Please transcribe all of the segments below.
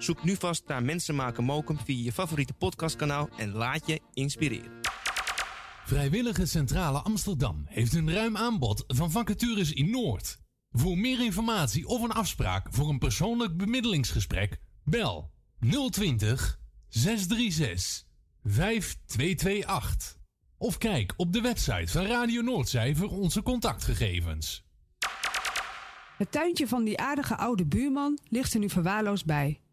Zoek nu vast naar Mensen maken mokum via je favoriete podcastkanaal... en laat je inspireren. Vrijwillige Centrale Amsterdam heeft een ruim aanbod van vacatures in Noord. Voor meer informatie of een afspraak voor een persoonlijk bemiddelingsgesprek, bel 020 636 5228. Of kijk op de website van Radio Noordzij voor onze contactgegevens. Het tuintje van die aardige oude buurman ligt er nu verwaarloosd bij.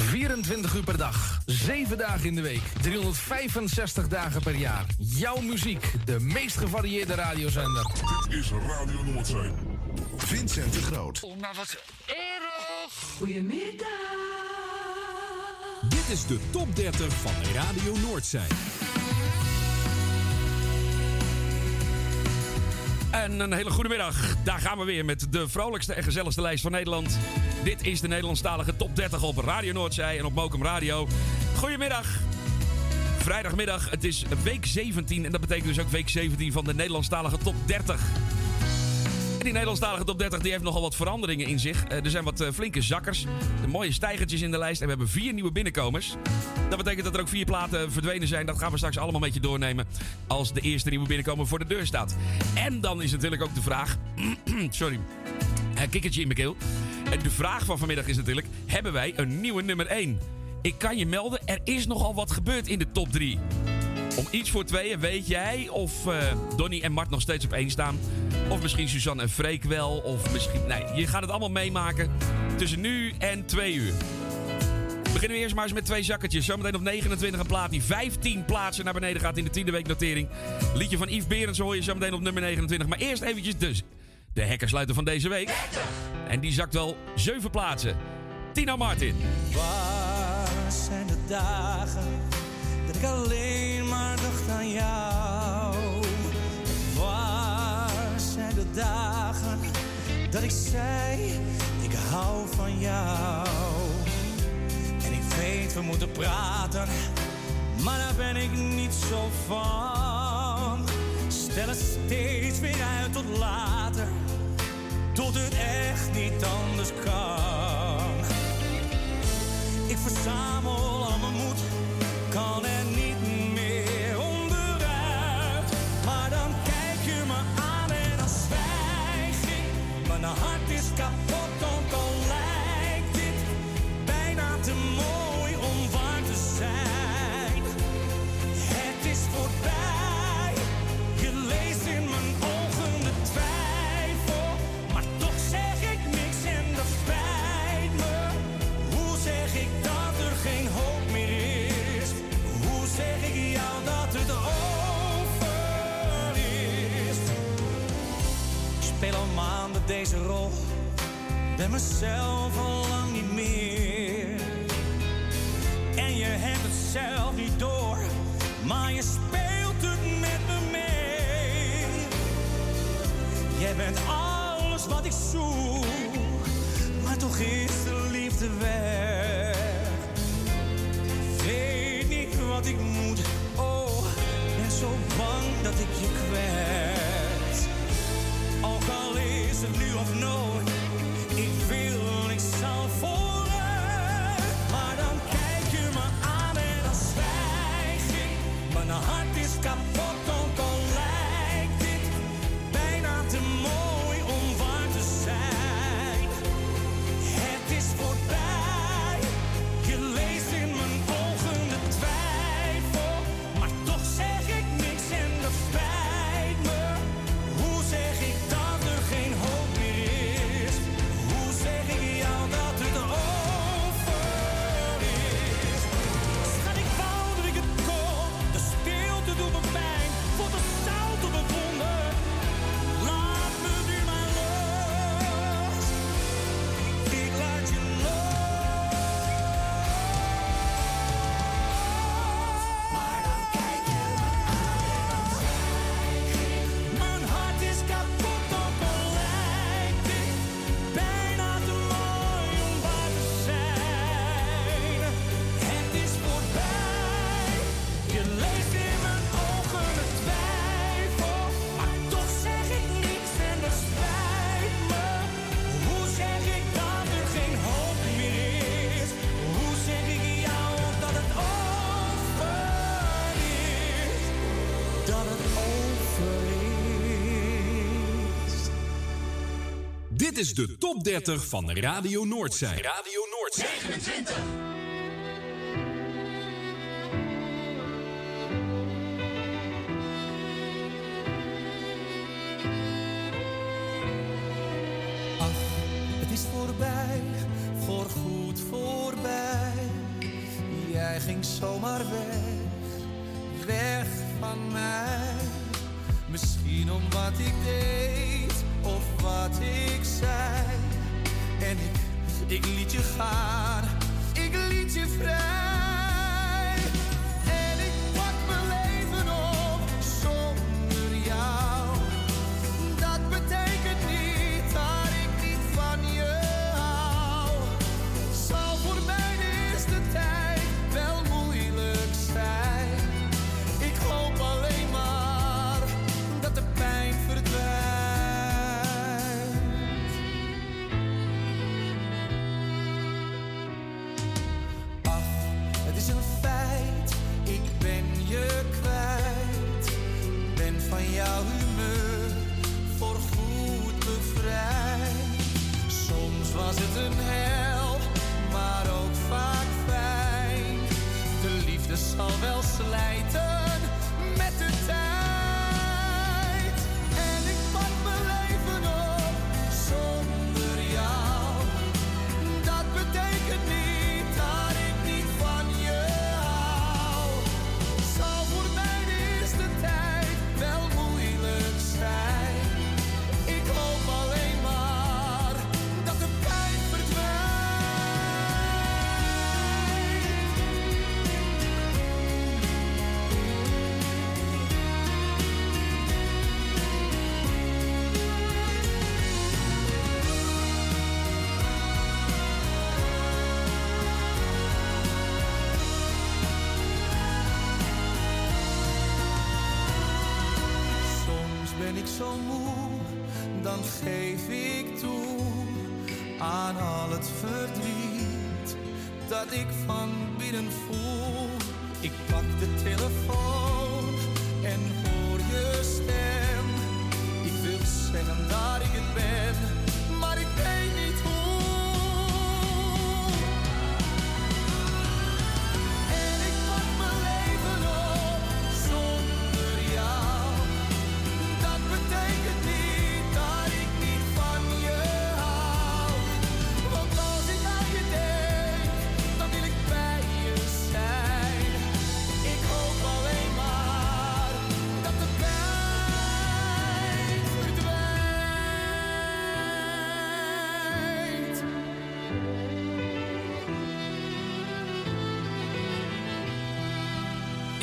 24 uur per dag, 7 dagen in de week, 365 dagen per jaar. Jouw muziek, de meest gevarieerde radiozender. Dit is Radio Noordzee. Vincent de Groot. Oh, maar wat erg. Goedemiddag. Dit is de top 30 van Radio Noordzij. En een hele goede middag. Daar gaan we weer met de vrolijkste en gezelligste lijst van Nederland. Dit is de Nederlandstalige top 30 op Radio Noordzij en op Mokum Radio. Goedemiddag. Vrijdagmiddag, het is week 17 en dat betekent dus ook week 17 van de Nederlandstalige top 30. Die Nederlandstalige top 30 die heeft nogal wat veranderingen in zich. Eh, er zijn wat eh, flinke zakkers, de mooie stijgertjes in de lijst en we hebben vier nieuwe binnenkomers. Dat betekent dat er ook vier platen verdwenen zijn. Dat gaan we straks allemaal met je doornemen als de eerste nieuwe binnenkomer voor de deur staat. En dan is natuurlijk ook de vraag... sorry, een kikkertje in mijn keel. De vraag van vanmiddag is natuurlijk... hebben wij een nieuwe nummer 1? Ik kan je melden, er is nogal wat gebeurd in de top 3. Om iets voor tweeën weet jij of uh, Donny en Mart nog steeds op één staan. Of misschien Suzanne en Freek wel. Of misschien... Nee, je gaat het allemaal meemaken tussen nu en twee uur. Beginnen we eerst maar eens met twee zakketjes. Zometeen op 29 een plaat die 15 plaatsen naar beneden gaat in de tiende week notering. Liedje van Yves Berends hoor je zometeen op nummer 29. Maar eerst eventjes dus de hekkersluiter van deze week. En die zakt wel 7 plaatsen. Tina Martin. Waar zijn de dagen ik alleen maar dacht aan jou. Waar zijn de dagen dat ik zei, ik hou van jou. En ik weet, we moeten praten, maar daar ben ik niet zo van. Stel het steeds weer uit tot later, tot het echt niet anders kan. Ik verzamel al mijn moed, kan en myself Dit is de top 30 van Radio Noordzee. Radio Noordzee. 29.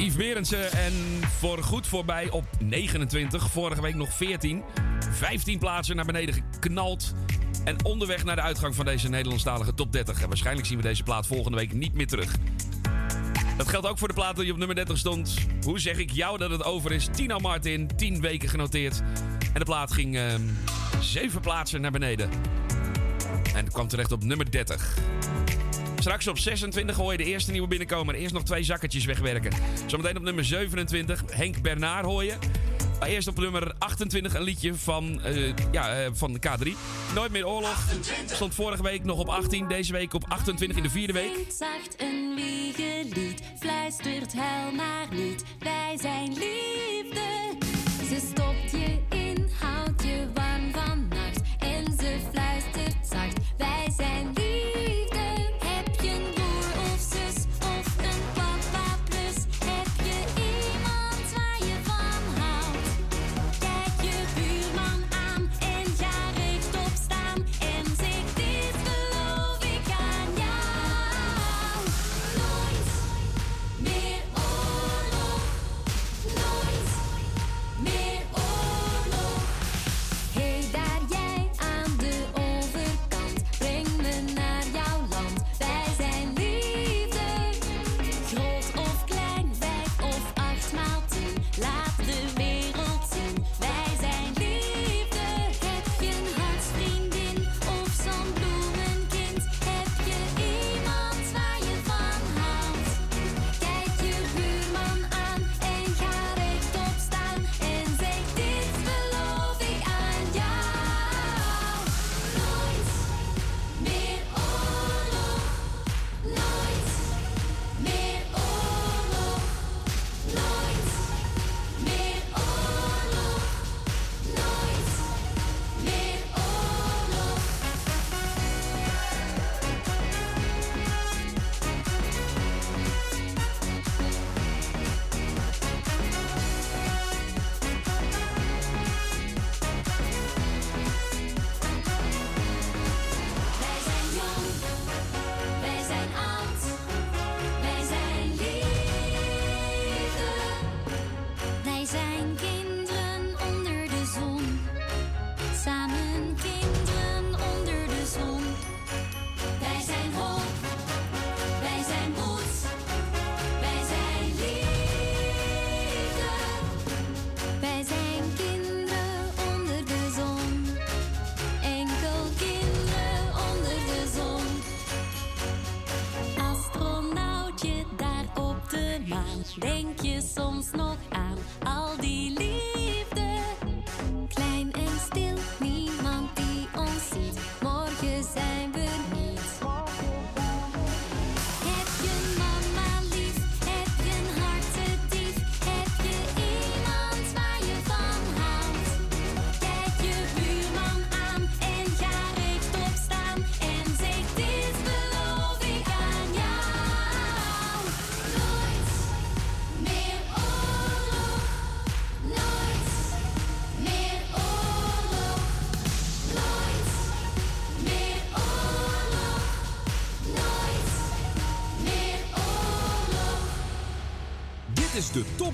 Yves Berendsen. En voor goed voorbij op 29. Vorige week nog 14. 15 plaatsen naar beneden geknald. En onderweg naar de uitgang van deze Nederlandstalige top 30. En waarschijnlijk zien we deze plaat volgende week niet meer terug. Dat geldt ook voor de plaat die op nummer 30 stond. Hoe zeg ik jou dat het over is? Tino Martin, 10 weken genoteerd. En de plaat ging ehm, uh, 7 plaatsen naar beneden. En kwam terecht op nummer 30 straks op 26 hoor je de eerste nieuwe binnenkomer. Eerst nog twee zakketjes wegwerken. Zometeen op nummer 27 Henk Bernard hoor je. Eerst op nummer 28 een liedje van, uh, ja, eh, van K3. Nooit meer oorlog. Stond vorige week nog op 18. Deze week op 28 in de vierde week. zacht een wiegelied. Fluistert hel maar niet. Wij zijn liefde.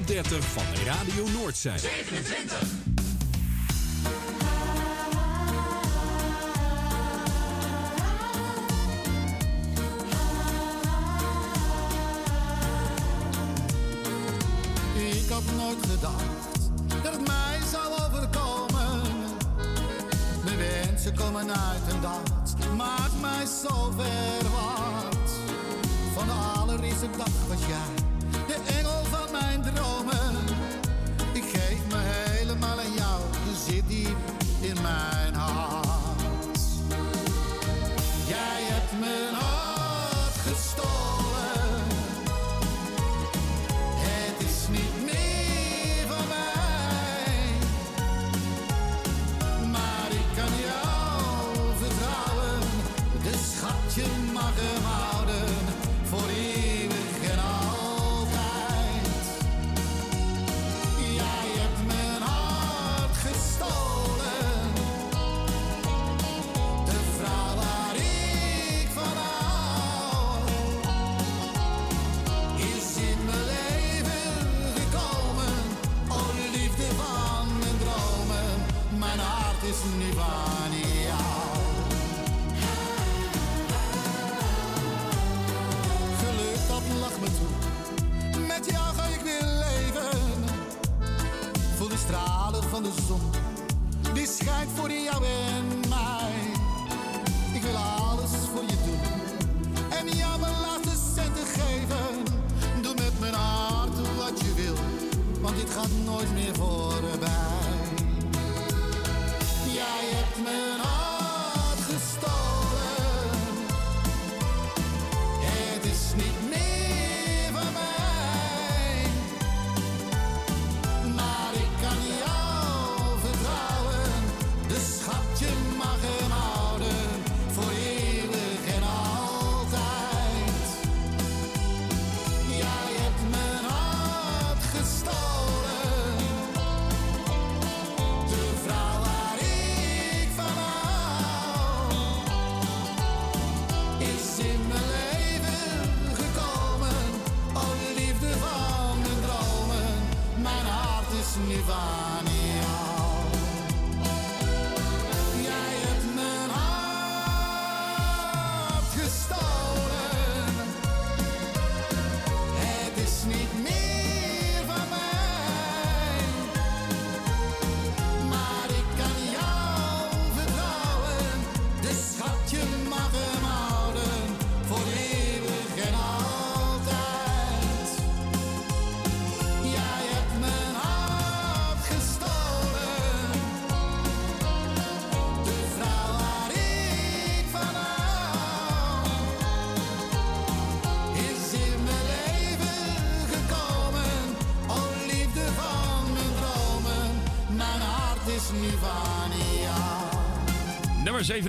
top 30 van Radio Noordzee. 27. Hart is nu van jou. Geluk dat lacht me toe. Met jou ga ik weer leven. Voel de stralen van de zon. Die schijnt voor jou en mij. Ik wil alles voor je doen. En jou mijn laatste centen geven. Doe met mijn hart wat je wil. Want dit gaat nooit meer voorbij.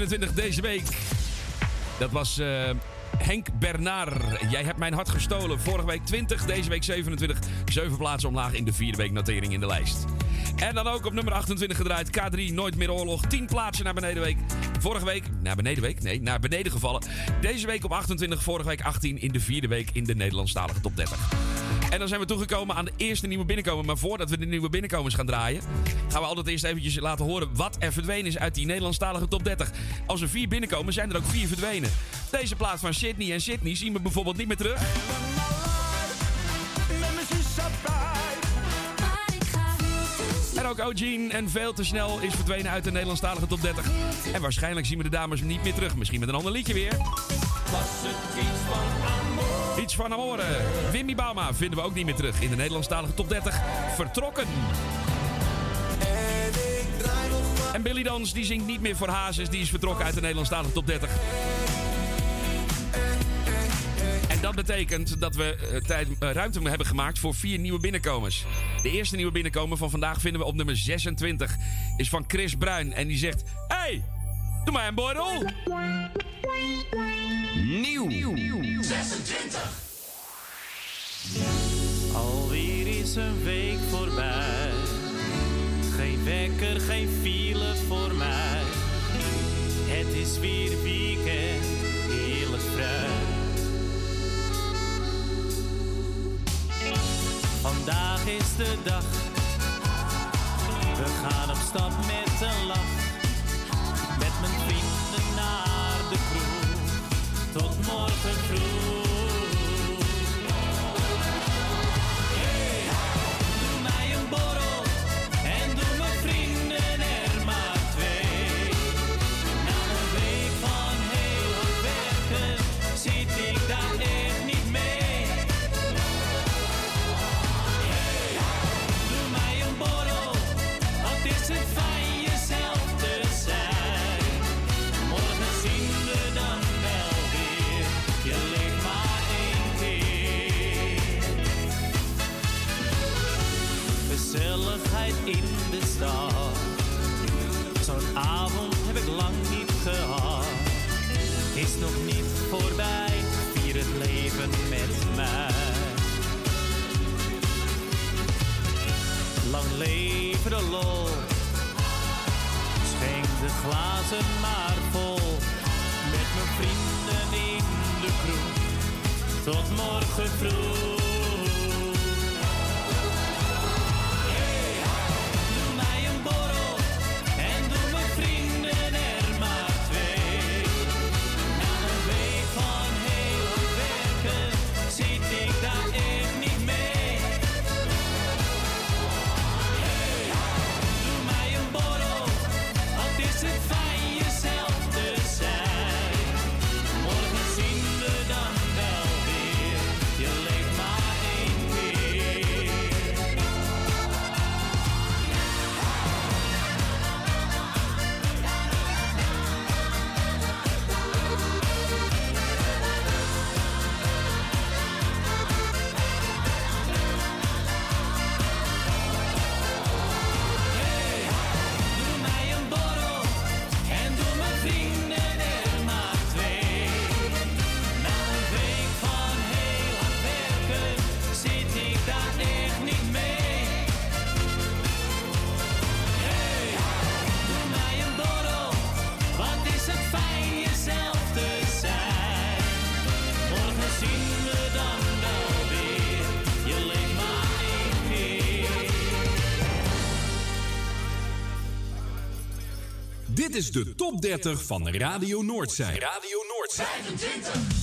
27 deze week. Dat was eh, Henk Bernard. Jij hebt mijn hart gestolen. Vorige week 20, deze week 27. Zeven plaatsen omlaag in de vierde week notering in de lijst. En dan ook op nummer 28 gedraaid. K3, Nooit meer oorlog. 10 plaatsen naar beneden week. Vorige week, naar beneden week? Nee, naar beneden gevallen. Deze week op 28, vorige week 18 in de vierde week in de Nederlandstalige top 30. En dan zijn we toegekomen aan de eerste nieuwe binnenkomen. Maar voordat we de nieuwe binnenkomers gaan draaien, gaan we altijd eerst eventjes laten horen wat er verdwenen is uit die Nederlandstalige top 30. Als er vier binnenkomen, zijn er ook vier verdwenen. Deze plaat van Sydney en Sydney zien we bijvoorbeeld niet meer terug. En ook O'Gene en veel te snel is verdwenen uit de Nederlandstalige top 30. En waarschijnlijk zien we de dames niet meer terug. Misschien met een ander liedje weer. Was het iets van? Iets van Amore. Wimmy Bauma vinden we ook niet meer terug in de Nederlandstalige top 30. Vertrokken. En Billy Dans die zingt niet meer voor Hazes. Die is vertrokken uit de Nederlandstalige top 30. En dat betekent dat we eh, tijd, eh, ruimte hebben gemaakt voor vier nieuwe binnenkomers. De eerste nieuwe binnenkomer van vandaag vinden we op nummer 26. Is van Chris Bruin. En die zegt... Hey, doe mij een borrel. Nieuw. 26. Alweer is een week voorbij. Geen wekker, geen file voor mij. Het is weer weekend, heerlijk vrij. Vandaag is de dag. We gaan op stap met een lach. Mijn vrienden naar de kroeg. Tot morgen vroeg. Leven de lol. Schenk de glazen maar vol. Met mijn vrienden in de kroeg. Tot morgen vroeg. Dit is de top 30 van Radio Noordzij. Radio Noordzij. 25!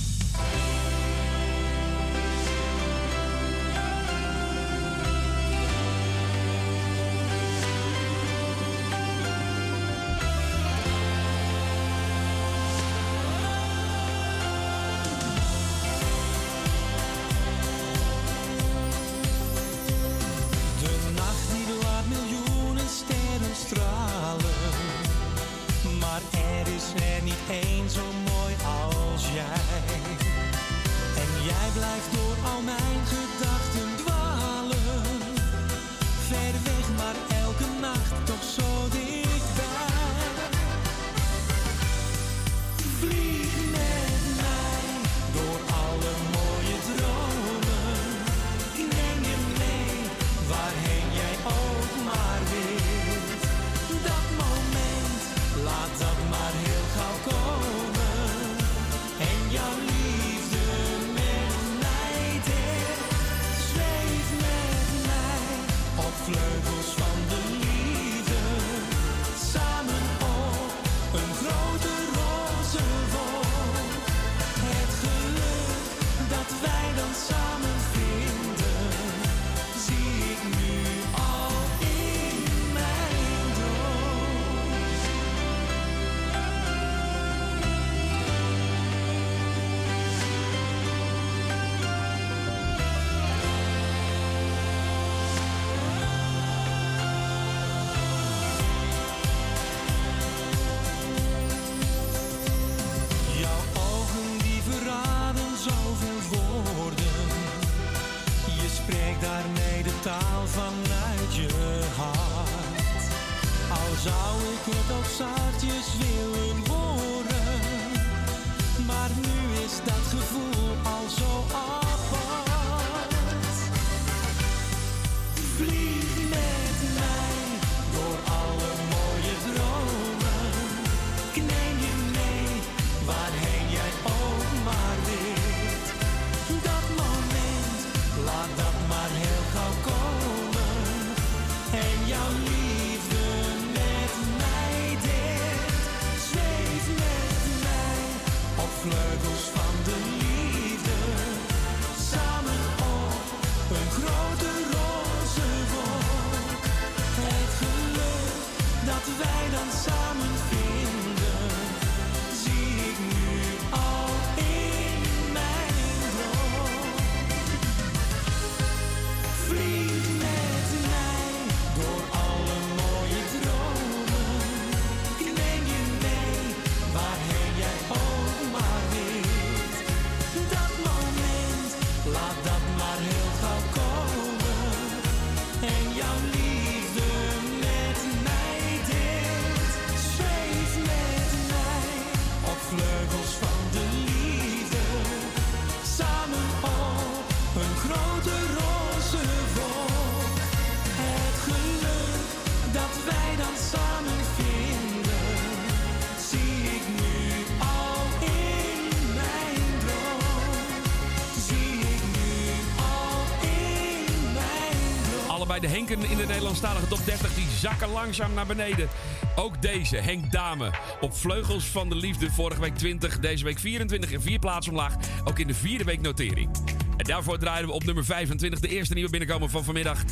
De Henken in de Nederlandstalige top 30. Die zakken langzaam naar beneden. Ook deze, Henk Dame. Op Vleugels van de Liefde. Vorige week 20, deze week 24 en vier plaatsen omlaag. Ook in de vierde week notering. En daarvoor draaiden we op nummer 25 de eerste nieuwe binnenkomer van vanmiddag.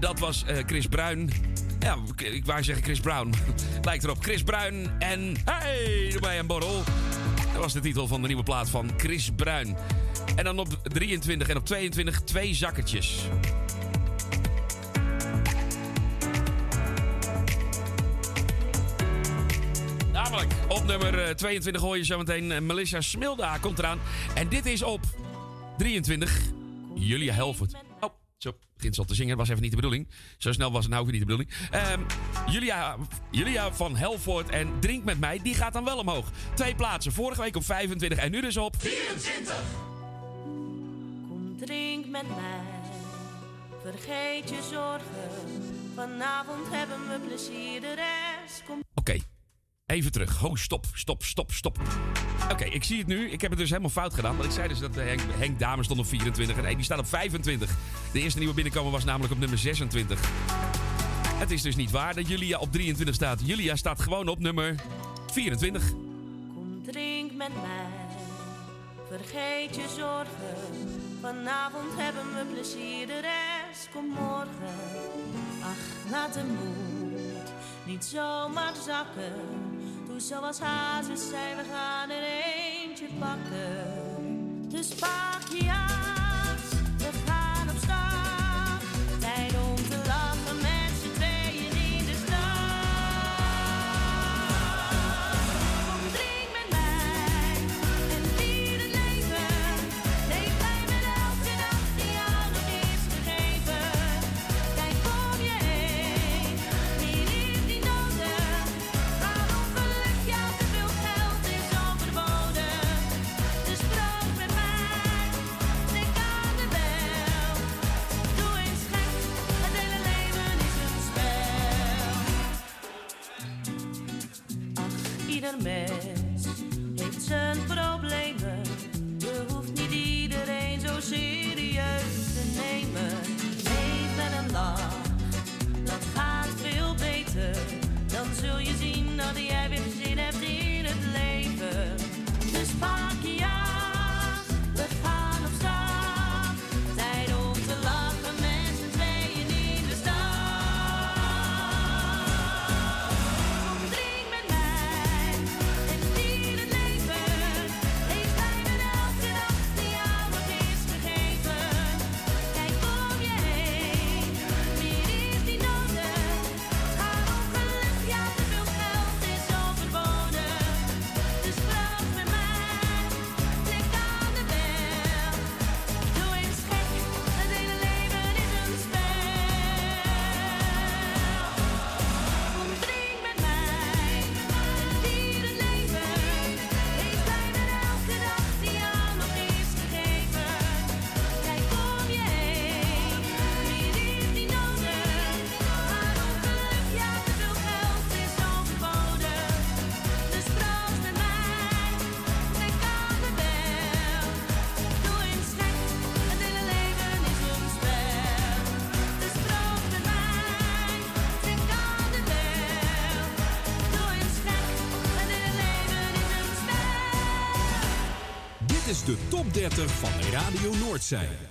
Dat was eh, Chris Bruin. Ja, ik wou zeggen Chris Brown. Lijkt erop. Chris Bruin en hey, mij een borrel. Dat was de titel van de nieuwe plaat van Chris Bruin. En dan op 23 en op 22 twee zakkertjes. 22 hoor je zometeen eh, Melissa Smilda komt eraan. En dit is op 23 Julia Helvoort. Oh, zo begint ze te zingen. Was even niet de bedoeling. Zo snel was het nou weer niet de bedoeling. Ehm, Julia, Julia van Helvoort en Drink met mij, die gaat dan wel omhoog. Twee plaatsen. Vorige week op 25 en nu dus op 24. Kom, drink met mij. Vergeet je zorgen. Vanavond hebben we plezier. De rest komt. Even terug. Oh, stop, stop, stop, stop. Oké, ik zie het nu. Ik heb het dus helemaal fout gedaan. Want ik zei dus dat Henk, Henk Dame stond op 24. En nee, die staat op 25. De eerste nieuwe binnenkomen was namelijk op nummer 26. Het is dus niet waar dat Julia op 23 staat. Julia staat gewoon op nummer 24. Kom, drink met mij. Vergeet je zorgen. Vanavond hebben we plezier. De rest komt morgen. Ach, laat de moed niet zomaar zakken. Zoals hazes zijn, we gaan er eentje pakken. Dus pak je jas, Radio Noordzij.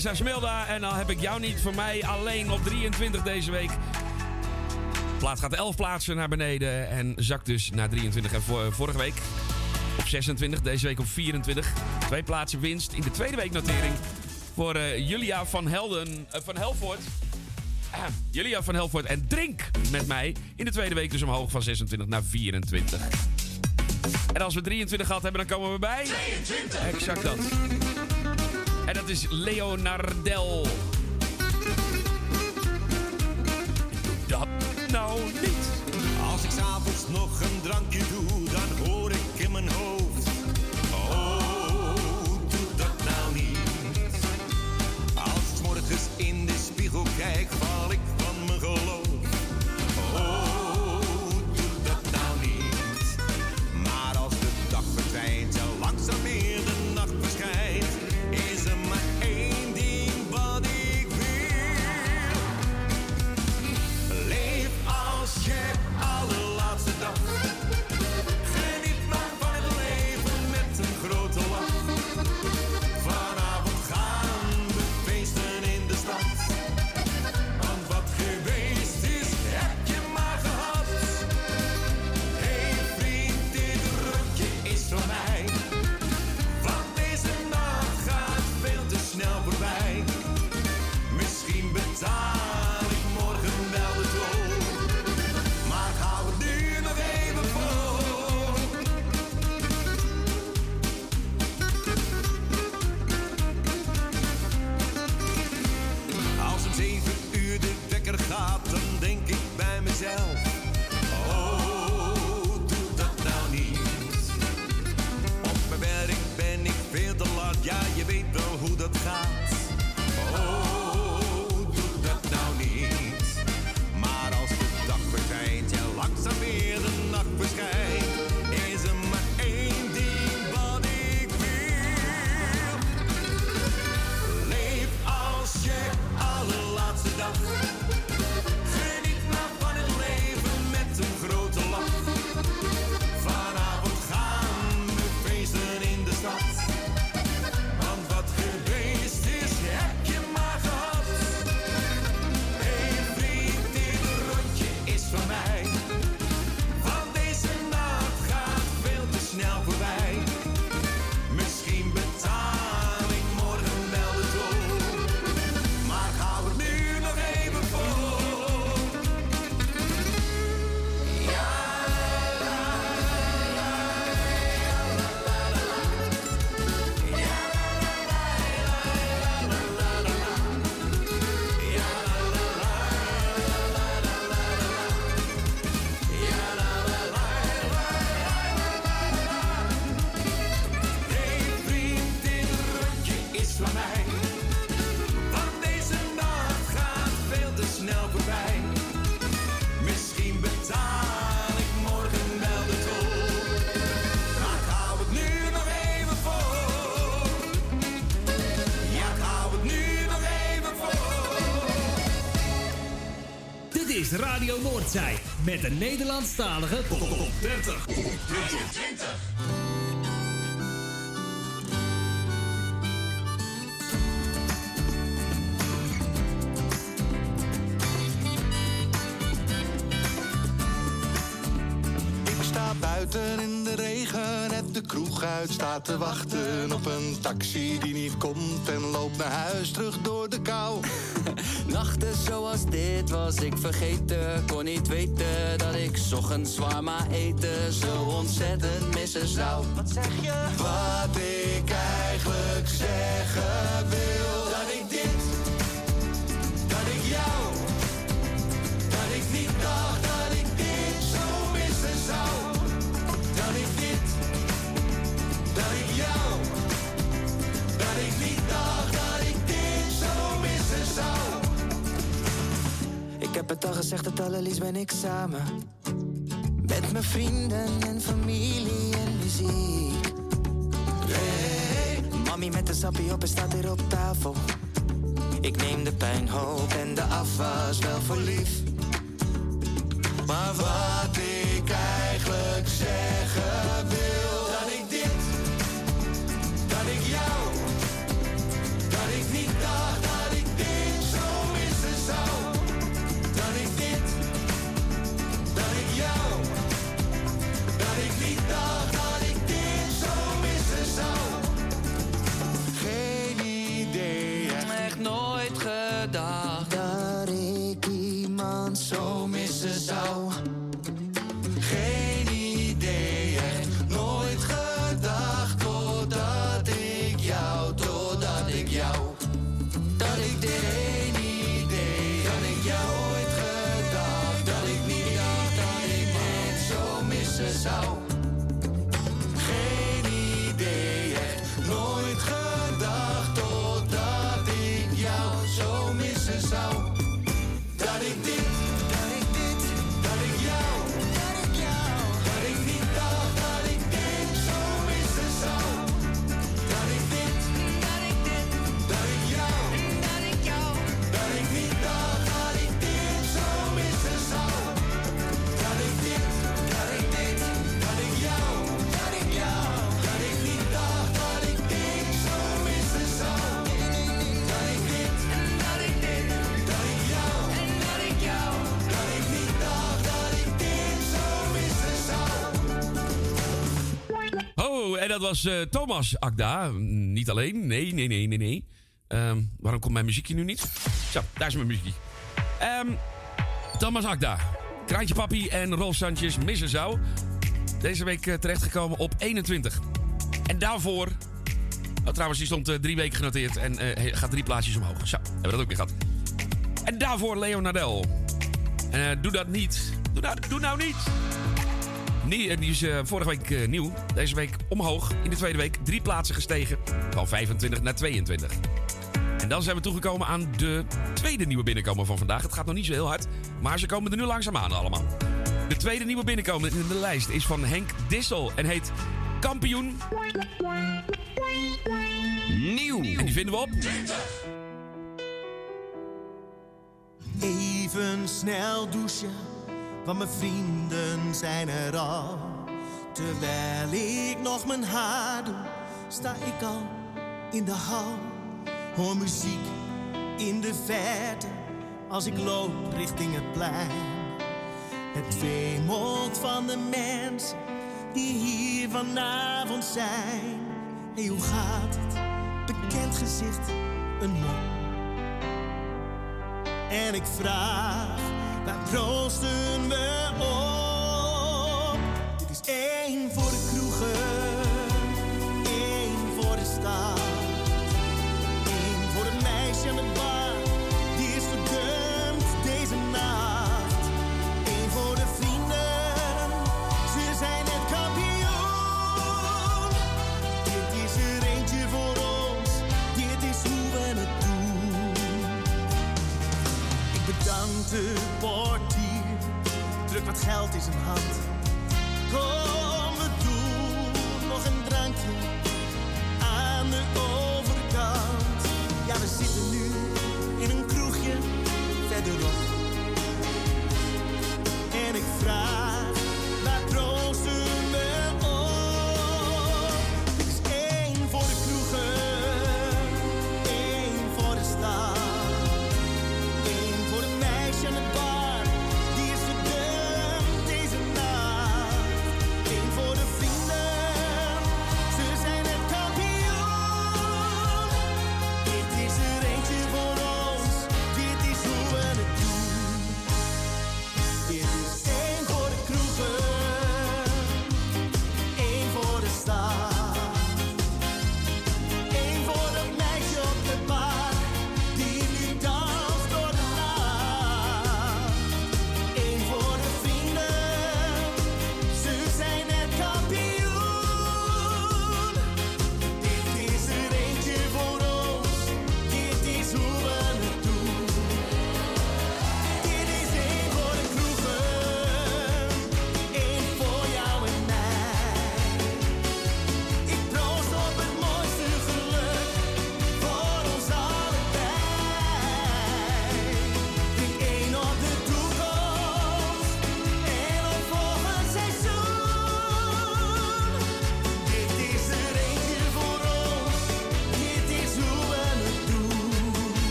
Smilda. En dan heb ik jou niet voor mij alleen op 23 deze week. Plaat gaat 11 plaatsen naar beneden en zakt dus naar 23. En vor- vorige week op 26, deze week op 24. Twee plaatsen winst in de tweede week notering voor eh, Julia van, Helden, eh, van Helvoort. Ah, Julia van Helvoort en Drink met mij in de tweede week dus omhoog van 26 naar 24. En als we 23 gehad hebben, dan komen we bij... 22! Exact dat. En dat is Leonardel. Noordzij met een Nederlandstalige top 30. Ik sta buiten in de regen, net de kroeg uit, staat te wachten op een taxi die niet komt en loopt naar huis terug door de kou. Nachten zoals dit was ik vergeten. Weten dat ik ochtends zwaar maar eten zo ontzettend missen zou. Wat zeg je? Het al gezegd, het allerliefst ben ik samen. Met mijn vrienden en familie en muziek. Hey, mami met de sappie op en staat hier op tafel. Ik neem de pijn hoop en de afwas wel voor lief. Maar wat ik eigenlijk zeggen missen dat was eh, Thomas Akda. Niet alleen. Nee, nee, nee, nee, nee. Ehm, waarom komt mijn muziekje nu niet? Zo, daar is mijn muziekje. Ehm, Thomas Akda. Kraantje Papi en Rolf Sanchez missen zou. Deze week eh, terechtgekomen op 21. En daarvoor... Oh, trouwens, die stond eh, drie weken genoteerd en gaat drie plaatsjes omhoog. Zo, hebben we dat ook weer gehad. En daarvoor Leo Nadel. Doe dat niet. Doe nou, doe nou niet. Nee, eh, die is eh, vorige week eh, nieuw. Deze week omhoog. In de tweede week drie plaatsen gestegen. Van 25 naar 22. En dan zijn we toegekomen aan de tweede nieuwe binnenkomer van vandaag. Het gaat nog niet zo heel hard. Maar ze komen er nu langzaam aan allemaal. De tweede nieuwe binnenkomer in de lijst is van Henk Dissel. En heet Kampioen. Nieuw. En die vinden we op... Even snel douchen, want mijn vrienden zijn er al. Terwijl ik nog mijn haar doe, sta ik al in de hal. Hoor muziek in de verte, als ik loop richting het plein. Het wemelt van de mensen die hier vanavond zijn. Hey, hoe gaat het? Bekend gezicht, een mop. En ik vraag, waar proosten we op? Dit is één voor de kroegen, één voor de stad. Druk wat geld in zijn hand.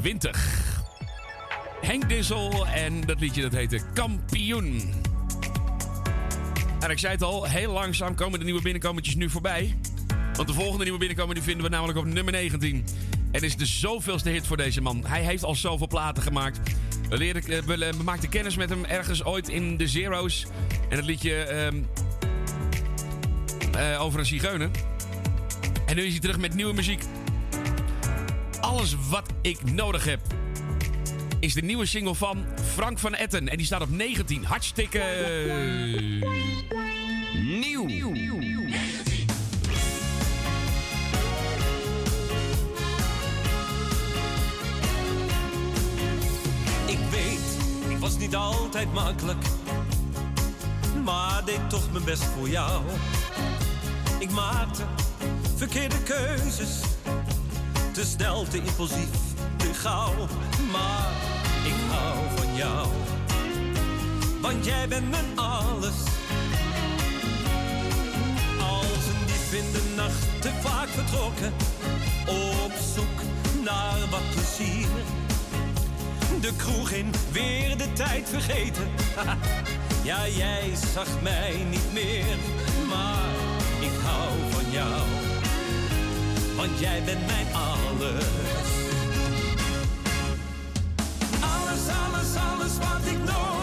20. Henk Dissel en dat liedje dat heette Kampioen. En ik zei het al, heel langzaam komen de nieuwe binnenkomertjes nu voorbij. Want de volgende die moet binnenkomen, die vinden we namelijk op nummer 19. En is de zoveelste hit voor deze man. Hij heeft al zoveel platen gemaakt. We, leren, eh, we, we maakten kennis met hem ergens ooit in de Zero's. En het liedje ehm, eh, over een zigeuner. En nu is hij terug met nieuwe muziek. Alles wat ik nodig heb. Is de nieuwe single van Frank van Etten. En die staat op 19. Hartstikke nieuw. Ik weet, ik was niet altijd makkelijk, maar deed toch mijn best voor jou. Ik maakte verkeerde keuzes, te snel, te impulsief, te gauw. Maar ik hou van jou, want jij bent mijn alles. Als een dief in de nacht, te vaak vertrokken, op zoek naar wat plezier. De kroeg in, weer de tijd vergeten. Ja, jij zag mij niet meer, maar ik hou van jou. Want jij bent mijn alles. Alles, alles, alles wat ik nodig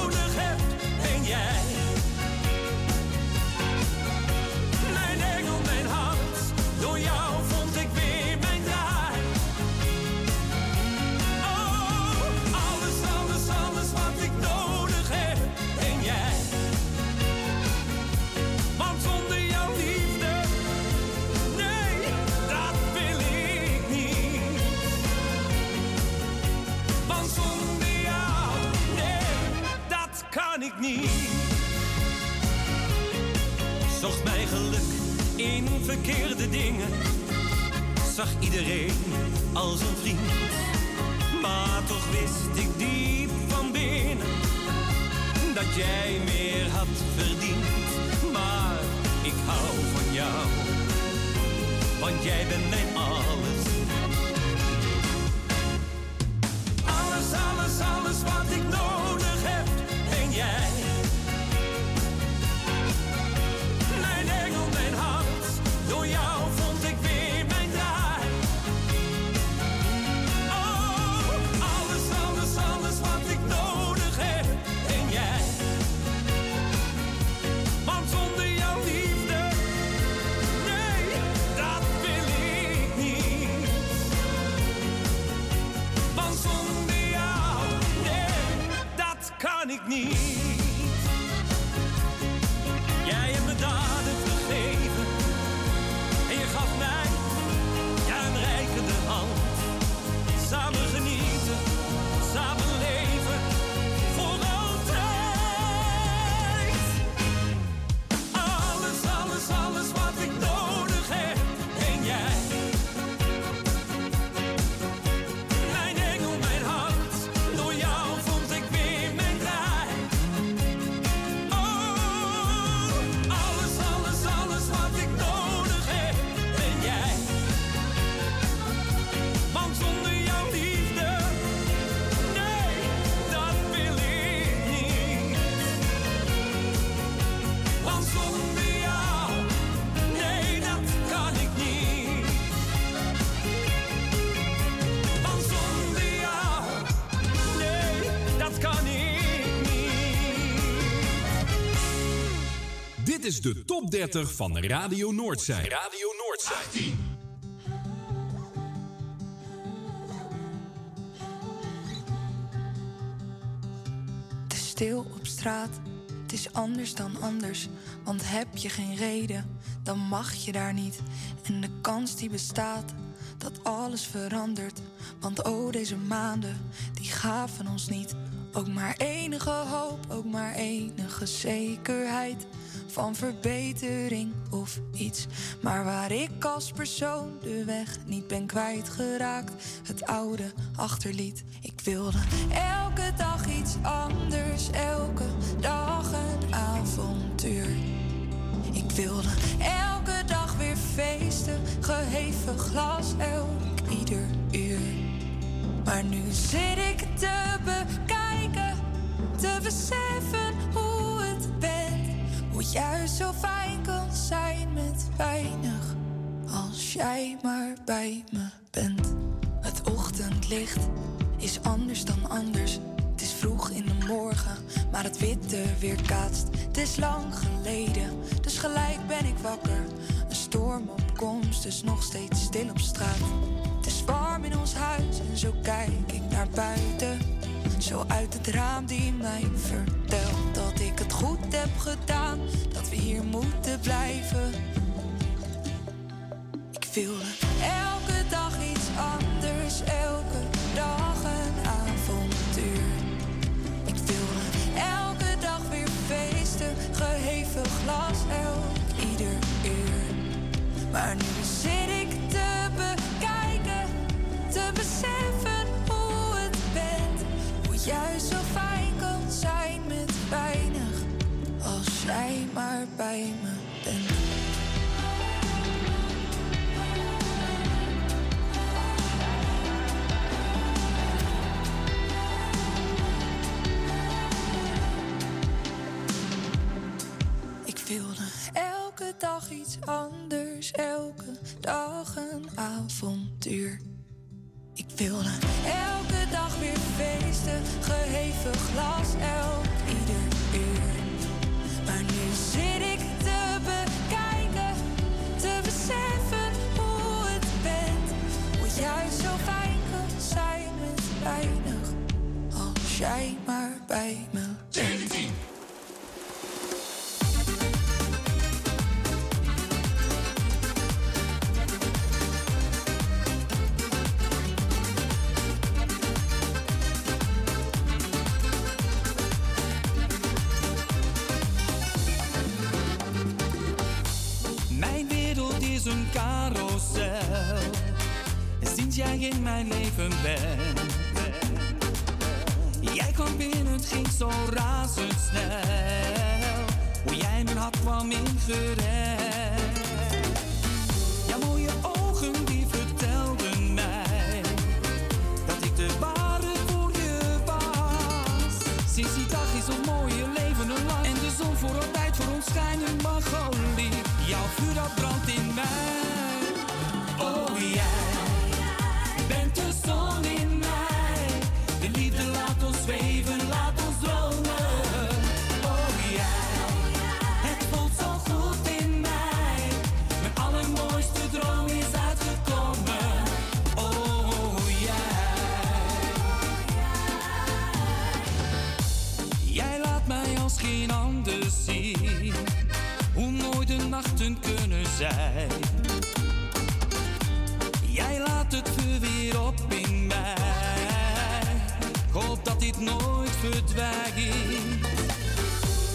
Zocht mijn geluk in verkeerde dingen. Zag iedereen als een vriend. Maar toch wist ik diep van binnen dat jij meer had verdiend. Maar ik hou van jou, want jij bent mijn alles. Alles, alles, alles wat ik nodig jij. Mijn engel, mijn hart, door jou vond ik weer mijn draai. Oh, alles, alles, alles wat ik nodig heb, ben jij. Want zonder jouw liefde, nee, dat wil ik niet. Want zonder jou, nee, dat kan ik niet. Is de top 30 van Radio Noordzij. Radio Noordzij. Te stil op straat, het is anders dan anders. Want heb je geen reden, dan mag je daar niet. En de kans die bestaat, dat alles verandert. Want oh, deze maanden, die gaven ons niet. Ook maar enige hoop, ook maar enige zekerheid van verbetering of iets. Maar waar ik als persoon de weg niet ben kwijtgeraakt, het oude achterliet. Ik wilde elke dag iets anders, elke dag een avontuur. Ik wilde elke dag weer feesten, geheven glas elk ieder uur. Maar nu zit ik te maar bij me bent. Het ochtendlicht is anders dan anders. Het is vroeg in de morgen, maar het witte weerkaatst. Het is lang geleden, dus gelijk ben ik wakker. Een storm op komst, dus nog steeds stil op straat. Het is warm in ons huis en zo kijk ik naar buiten. Zo uit het raam die mij vertelt dat ik het goed heb gedaan. Dat we hier moeten blijven. Wilde elke dag iets anders, elke dag een avontuur. Ik wilde elke dag weer feesten, geheven glas, elk ieder uur. Maar nu zit ik te bekijken, te beseffen hoe het bent. Hoe juist zo fijn kan zijn met weinig, als jij maar bij elke dag iets anders, elke dag een avontuur. Ik wilde elke dag weer feesten, geheven glas, elk ieder uur. Maar nu zit ik te bekijken, te beseffen hoe het bent. Hoe juist zo fijn kan zijn met weinig, als jij maar bij me bent. Jij in mijn leven bent. Jij kwam binnen, het ging zo razendsnel. Hoe jij mijn hart kwam ingerend. Jouw mooie ogen die vertelden mij. Dat ik de ware voor je was. Sinds die dag is ons mooie leven lang. En de zon voor altijd voor ons schijnen mag olie. Jouw vuur dat brandt in mij. Oh jij Jij laat het vuur weer op in mij. Ik dat dit nooit verdwijnt.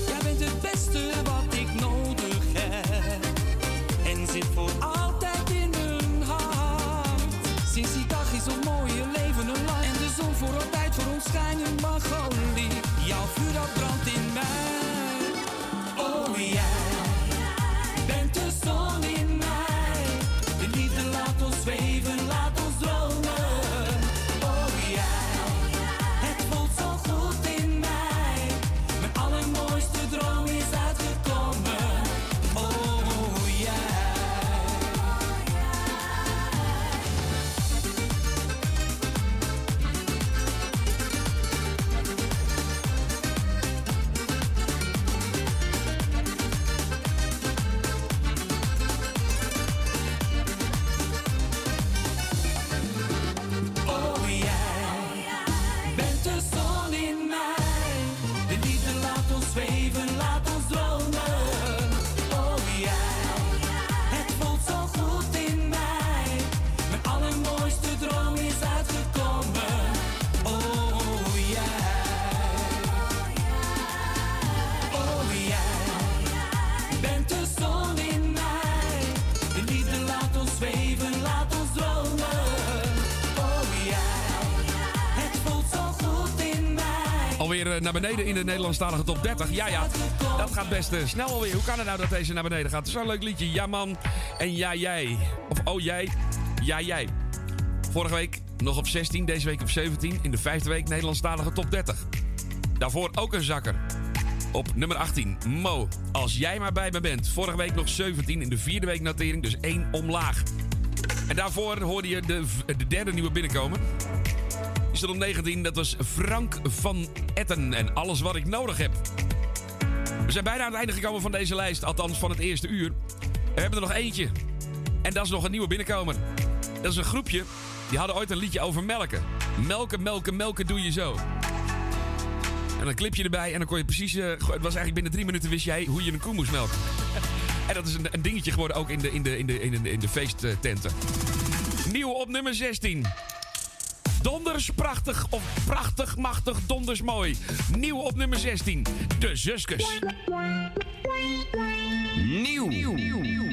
Jij bent het beste wat ik nodig heb. En zit voor altijd in mijn hart. Sinds die dag is ons mooie leven een lang. En de zon voor altijd voor ons schijnen mag olie. Jouw vuur dat brandt in mij. Eh, naar beneden in de Nederlandstalige top 30. Ja, ja, dat gaat best eh, snel alweer. Hoe kan het nou dat deze naar beneden gaat? Zo'n leuk liedje. Ja, man. En ja, jij. Of oh, jij. Ja, jij. Vorige week nog op 16, deze week op 17. In de vijfde week Nederlandstalige top 30. Daarvoor ook een zakker. Op nummer 18, Mo. Als jij maar bij me bent. Vorige week nog 17 in de vierde week notering, dus één omlaag. En daarvoor hoorde je de, de derde nieuwe binnenkomen. Die stond op 19, dat was Frank van Etten. En alles wat ik nodig heb. We zijn bijna aan het einde gekomen van deze lijst, althans van het eerste uur. We hebben er nog eentje. En dat is nog een nieuwe binnenkomer. Dat is een groepje, die hadden ooit een liedje over melken. Melken, melken, melken doe je zo. En dan clip je erbij en dan kon je precies... eh, het was eigenlijk binnen drie minuten wist jij hoe je een koe moest melken. en dat is een, een dingetje geworden ook in de, in de, in de, in de, in de feesttenten. Nieuw op nummer 16. Donders prachtig of prachtig machtig donders mooi. Nieuw op nummer 16. De Zuskus. Nieuw. 16.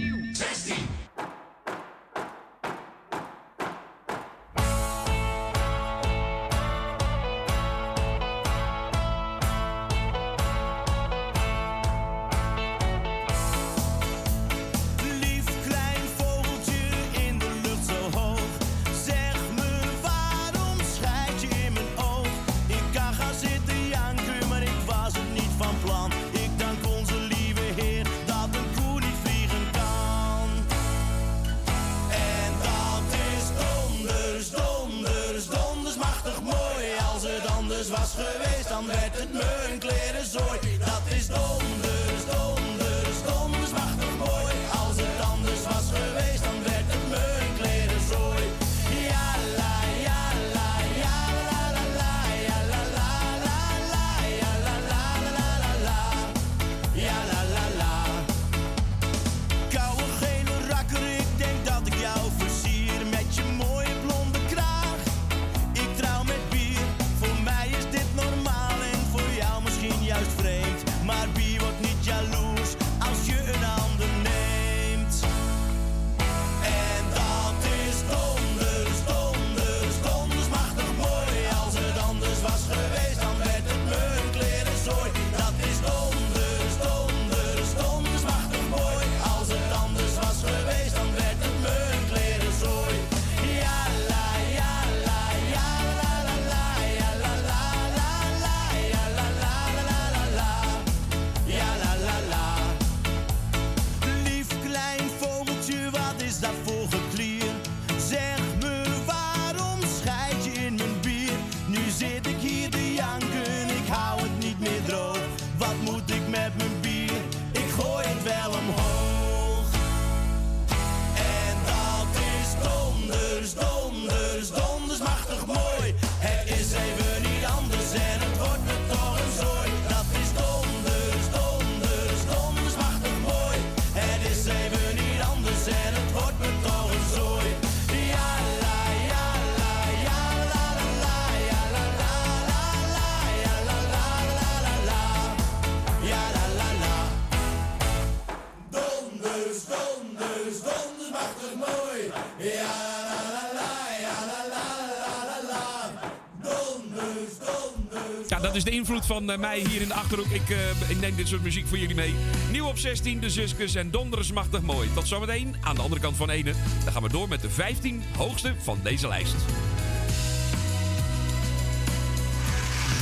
Invloed van eh, mij hier in de Achterhoek. Ik, eh, ik neem dit soort muziek voor jullie mee. Nieuw op 16, de Zuskus en donders machtig mooi. Tot zometeen aan de andere kant van Ene. Dan gaan we door met de 15 hoogste van deze lijst.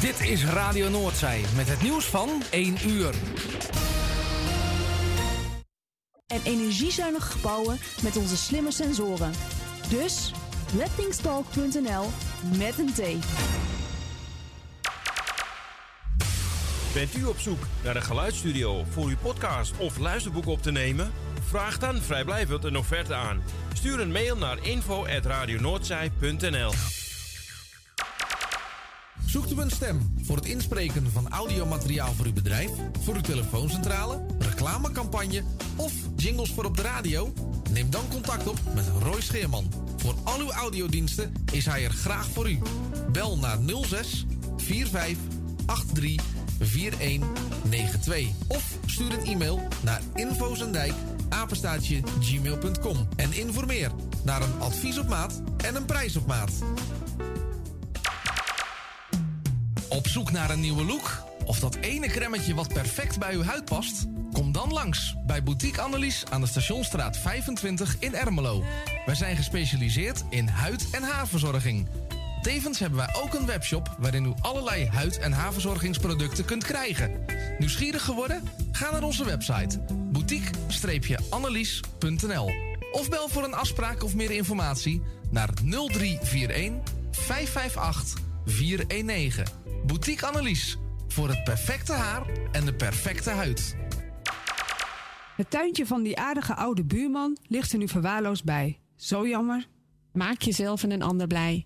Dit is Radio Noordzij met het nieuws van 1 uur. En energiezuinige gebouwen met onze slimme sensoren. Dus lettingstalk.nl met een T. Bent u op zoek naar een geluidsstudio voor uw podcast of luisterboek op te nemen? Vraag dan vrijblijvend een offerte aan. Stuur een mail naar info.radionoordzij.nl Zoekt u een stem voor het inspreken van audiomateriaal voor uw bedrijf, voor uw telefooncentrale, reclamecampagne of jingles voor op de radio? Neem dan contact op met Roy Scheerman. Voor al uw audiodiensten is hij er graag voor u. Bel naar 06 45 83 4192 of stuur een e-mail naar infozendijk apenstaatje gmail.com en informeer naar een advies op maat en een prijs op maat. Op zoek naar een nieuwe look? Of dat ene cremmetje wat perfect bij uw huid past? Kom dan langs bij Boutique Annelies aan de Stationstraat 25 in Ermelo. Wij zijn gespecialiseerd in huid- en haarverzorging. Tevens hebben wij ook een webshop waarin u allerlei huid- en haarverzorgingsproducten kunt krijgen. Nieuwsgierig geworden? Ga naar onze website boutique-annelies.nl Of bel voor een afspraak of meer informatie naar 0341 558 419. Boutique Annelies. Voor het perfecte haar en de perfecte huid. Het tuintje van die aardige oude buurman ligt er nu verwaarloosd bij. Zo jammer. Maak jezelf en een ander blij.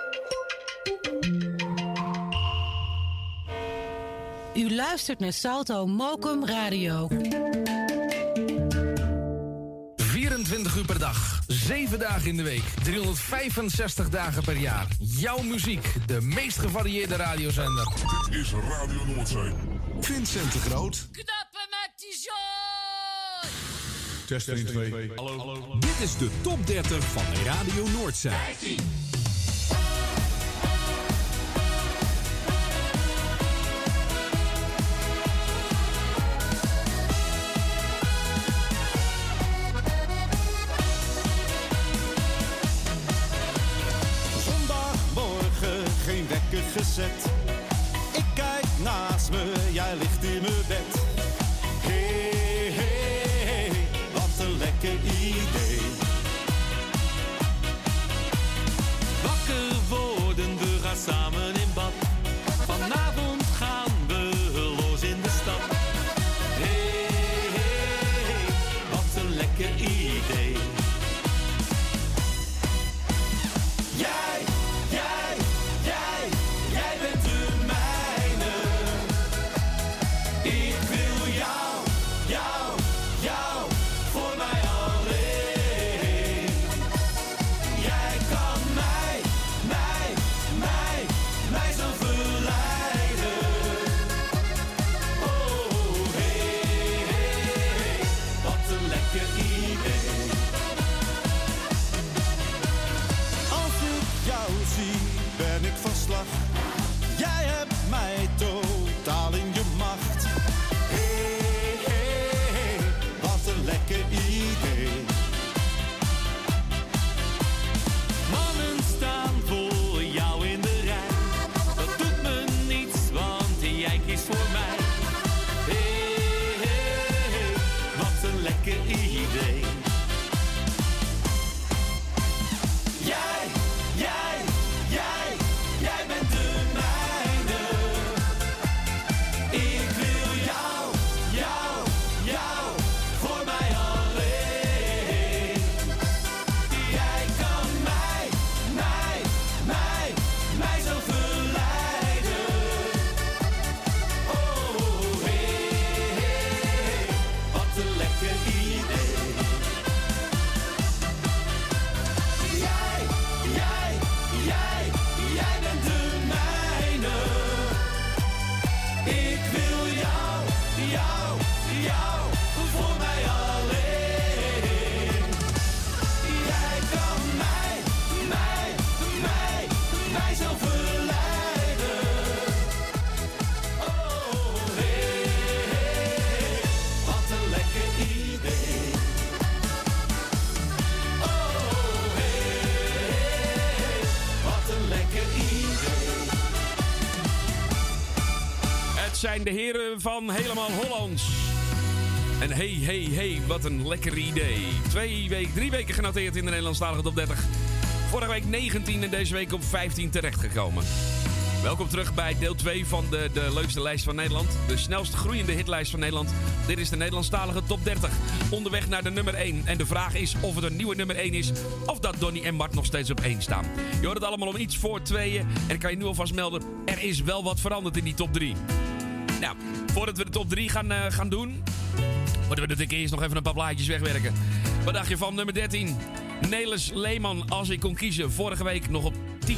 U luistert naar Salto Mokum Radio. 24 uur per dag, 7 dagen in de week, 365 dagen per jaar. Jouw muziek, de meest gevarieerde radiozender. Dit is Radio Noordzee. Vincent de Groot. Knappen met die! Test 2. Dit is de top 30 van Radio Noordzee. 15. Gezet. Ik kijk naast me, jij ligt in mijn bed. De heren van Helemaal Hollands. En hey, hey, hey, wat een lekker idee. Twee weken, drie weken genoteerd in de Nederlandstalige top 30. Vorige week 19 en deze week op 15 terechtgekomen. Welkom terug bij deel 2 van de, de leukste lijst van Nederland. De snelst groeiende hitlijst van Nederland. Dit is de Nederlandstalige top 30. Onderweg naar de nummer 1. En de vraag is of het een nieuwe nummer 1 is. Of dat Donny en Bart nog steeds op 1 staan. Je hoort het allemaal om iets voor tweeën. En ik kan je nu alvast melden. Er is wel wat veranderd in die top 3. Nou, voordat we de top 3 gaan, eh, gaan doen. Moeten we natuurlijk eerst nog even een paar plaatjes wegwerken. Wat dacht je van nummer 13? Nelis Leeman, als ik kon kiezen. Vorige week nog op 10.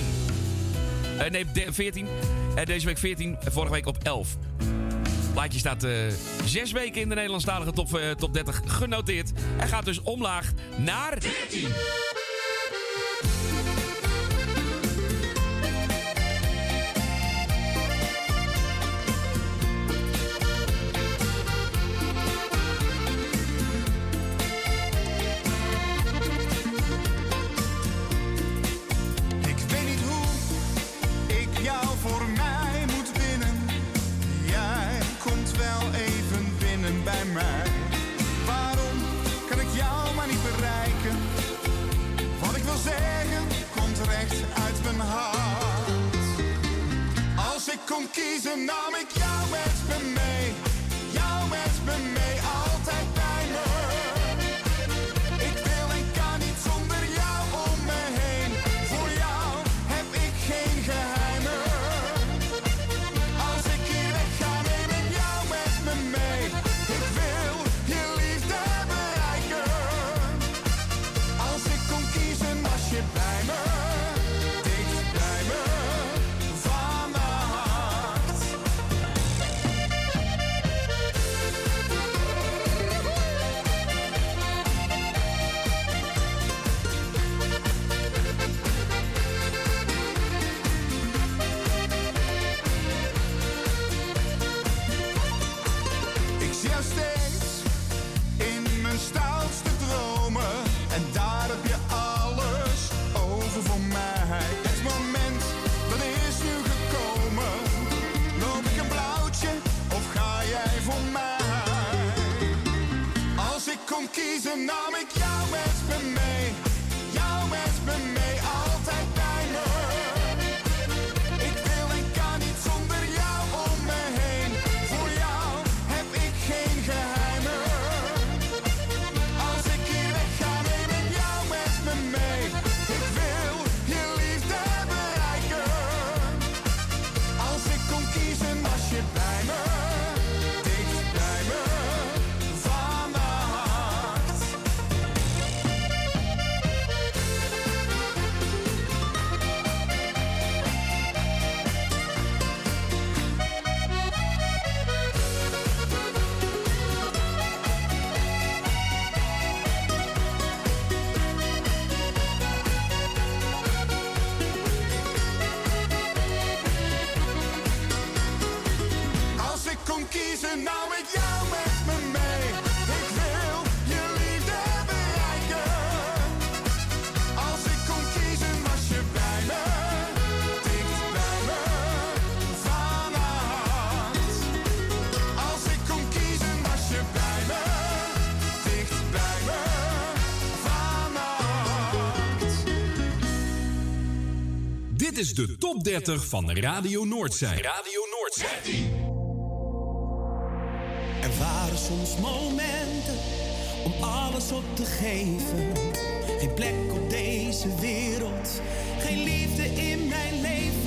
Eh, nee, de- 14. Eh, deze week 14. en Vorige week op 11. Plaatje staat zes weken in de Nederlandstalige top, top 30 genoteerd. En gaat dus omlaag naar 13. Uit mijn hart. Als ik kon kiezen nam ik jou met me mee. Is de top 30 van Radio Noordzij. Radio Noordzij. Er waren soms momenten om alles op te geven. Geen plek op deze wereld, geen liefde in mijn leven.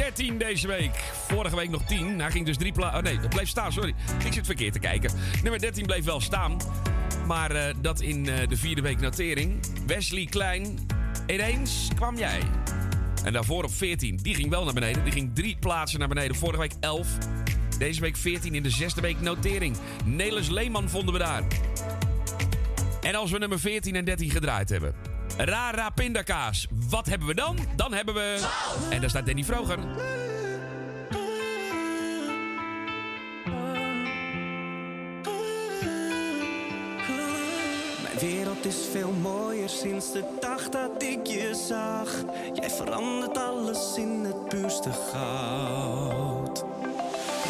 13 deze week. Vorige week nog 10. Hij ging dus drie plaatsen. Oh nee, dat bleef staan, sorry. Ik zit verkeerd te kijken. Nummer 13 bleef wel staan. Maar eh, dat in eh, de vierde week notering. Wesley Klein, ineens kwam jij. En daarvoor op 14. Die ging wel naar beneden. Die ging drie plaatsen naar beneden. Vorige week 11. Deze week 14 in de zesde week notering. Nelis Leeman vonden we daar. En als we nummer 14 en 13 gedraaid hebben Rara pindakaas. Wat hebben we dan? Dan hebben we... En daar staat Danny Vroger. wereld is veel mooier sinds de dag dat ik je zag. Jij verandert alles in het puurste goud.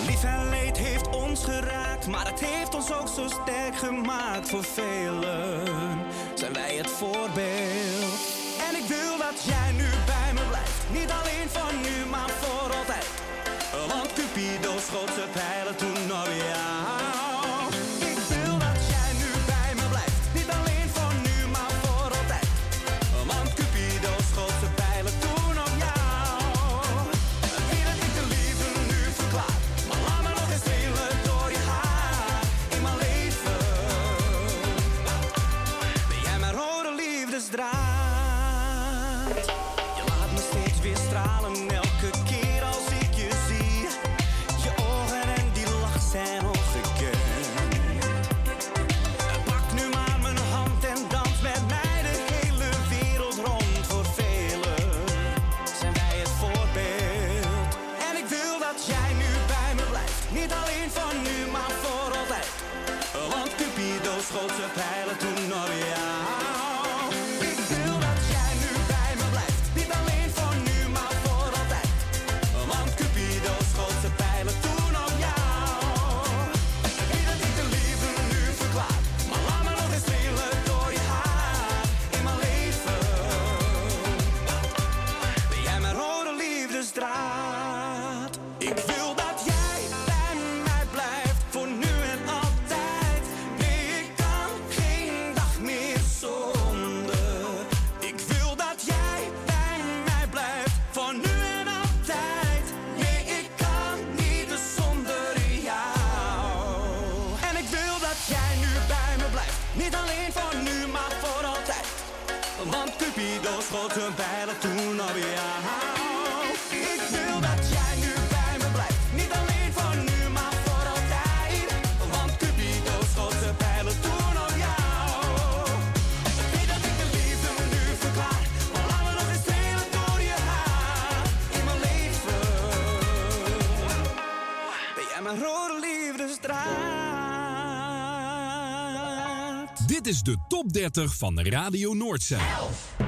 Lief en leed heeft ons geraakt, maar het heeft ons ook zo sterk gemaakt voor velen zijn wij het voorbeeld. En ik wil dat jij nu bij me blijft. Niet alleen voor nu, maar voor altijd. Want Cupido's schoot zijn pijlen toen op jou. is de top 30 van Radio Noordzee.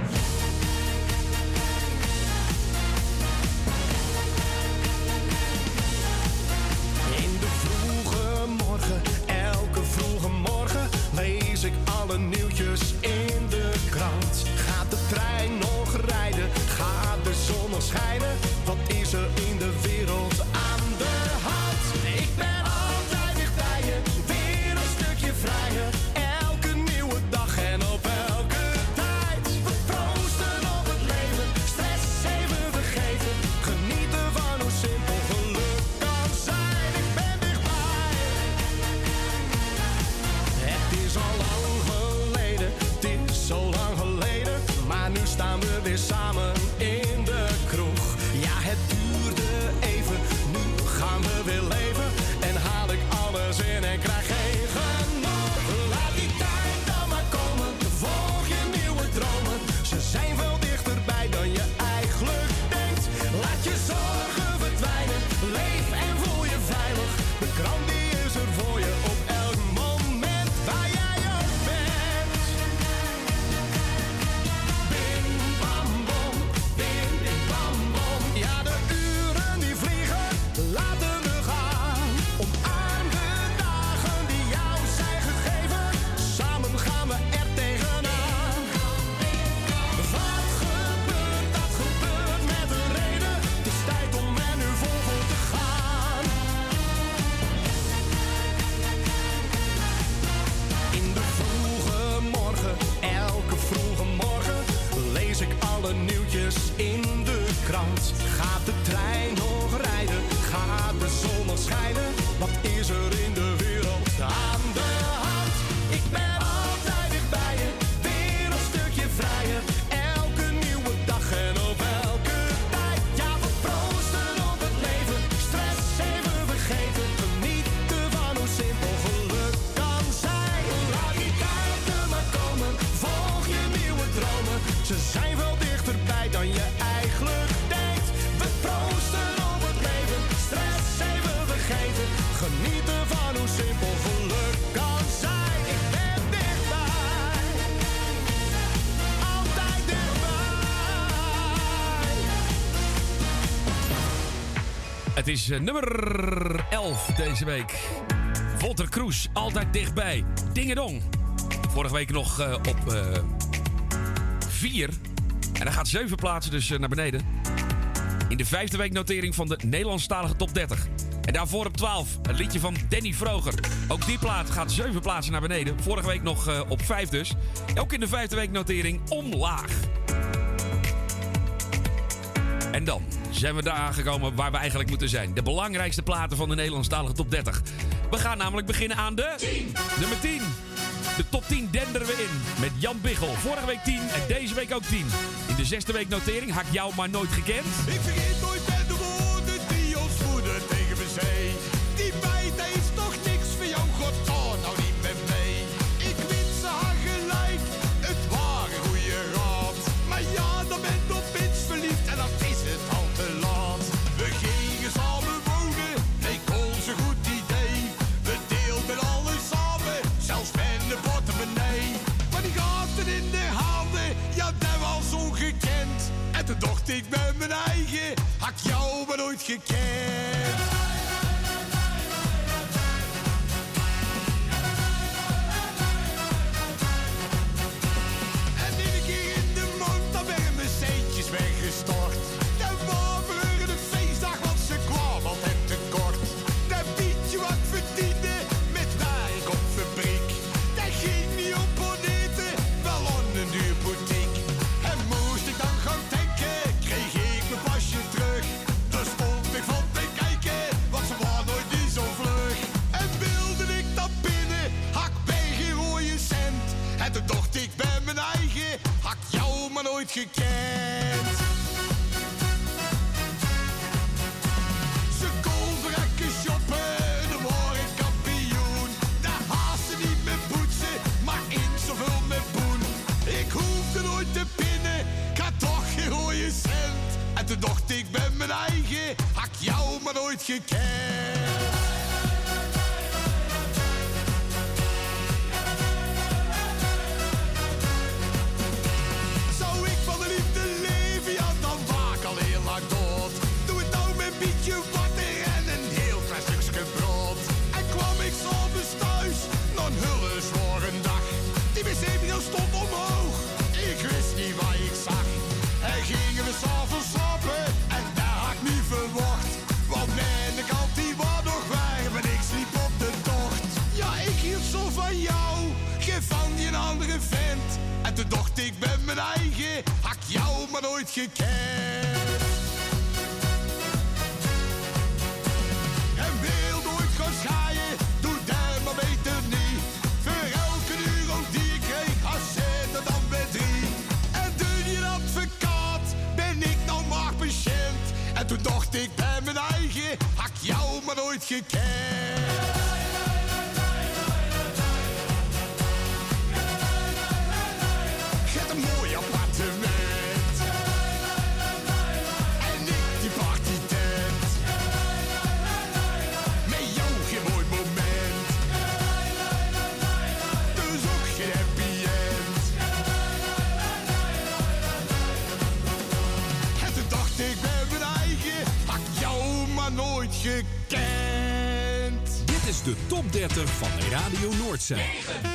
Is eh, nummer 11 deze week. Volter Kroes, altijd dichtbij. Dingedong. Vorige week nog eh, op 4. en dan gaat 7 plaatsen dus eh, naar beneden. In de vijfde week notering van de Nederlandstalige top 30. En daarvoor op 12, een liedje van Danny Vroger. Ook die plaat gaat 7 plaatsen naar beneden. Vorige week nog eh, op 5 dus. Ook in de vijfde week notering omlaag. En dan zijn we daar aangekomen waar we eigenlijk moeten zijn. De belangrijkste platen van de Nederlandstalige top 30. We gaan namelijk beginnen aan de... Nummer 10. De top 10 denderen we in met Jan Biggel. Vorige week 10 en deze week ook 10. In de zesde week notering, had ik jou maar nooit gekend. Ik vergeet nooit ik bij mijn eigen, had jou maar nooit gekend. Nooit gekend. Ze kon verrekken shoppen, word ik kampioen. Haast ze niet met poetsen, maar in zoveel met poen. Ik hoefde nooit te pinnen, had toch geen rode cent. En toen dacht ik bij mijn eigen, hak jou maar nooit gekend. Na een hulle zware dag. Die wc-bril stond omhoog, ik wist niet wat ik zag. En gingen we s'avonds slapen, en daar had ik niet verwacht. Want mijn kant die was nog warm en ik sliep op de tocht. Ja, ik hield zo van jou, geen van die een andere vent. En toen dacht ik bij mijn eigen, had jou maar nooit gekend. Jou maar de top 30 van Radio Noordzee.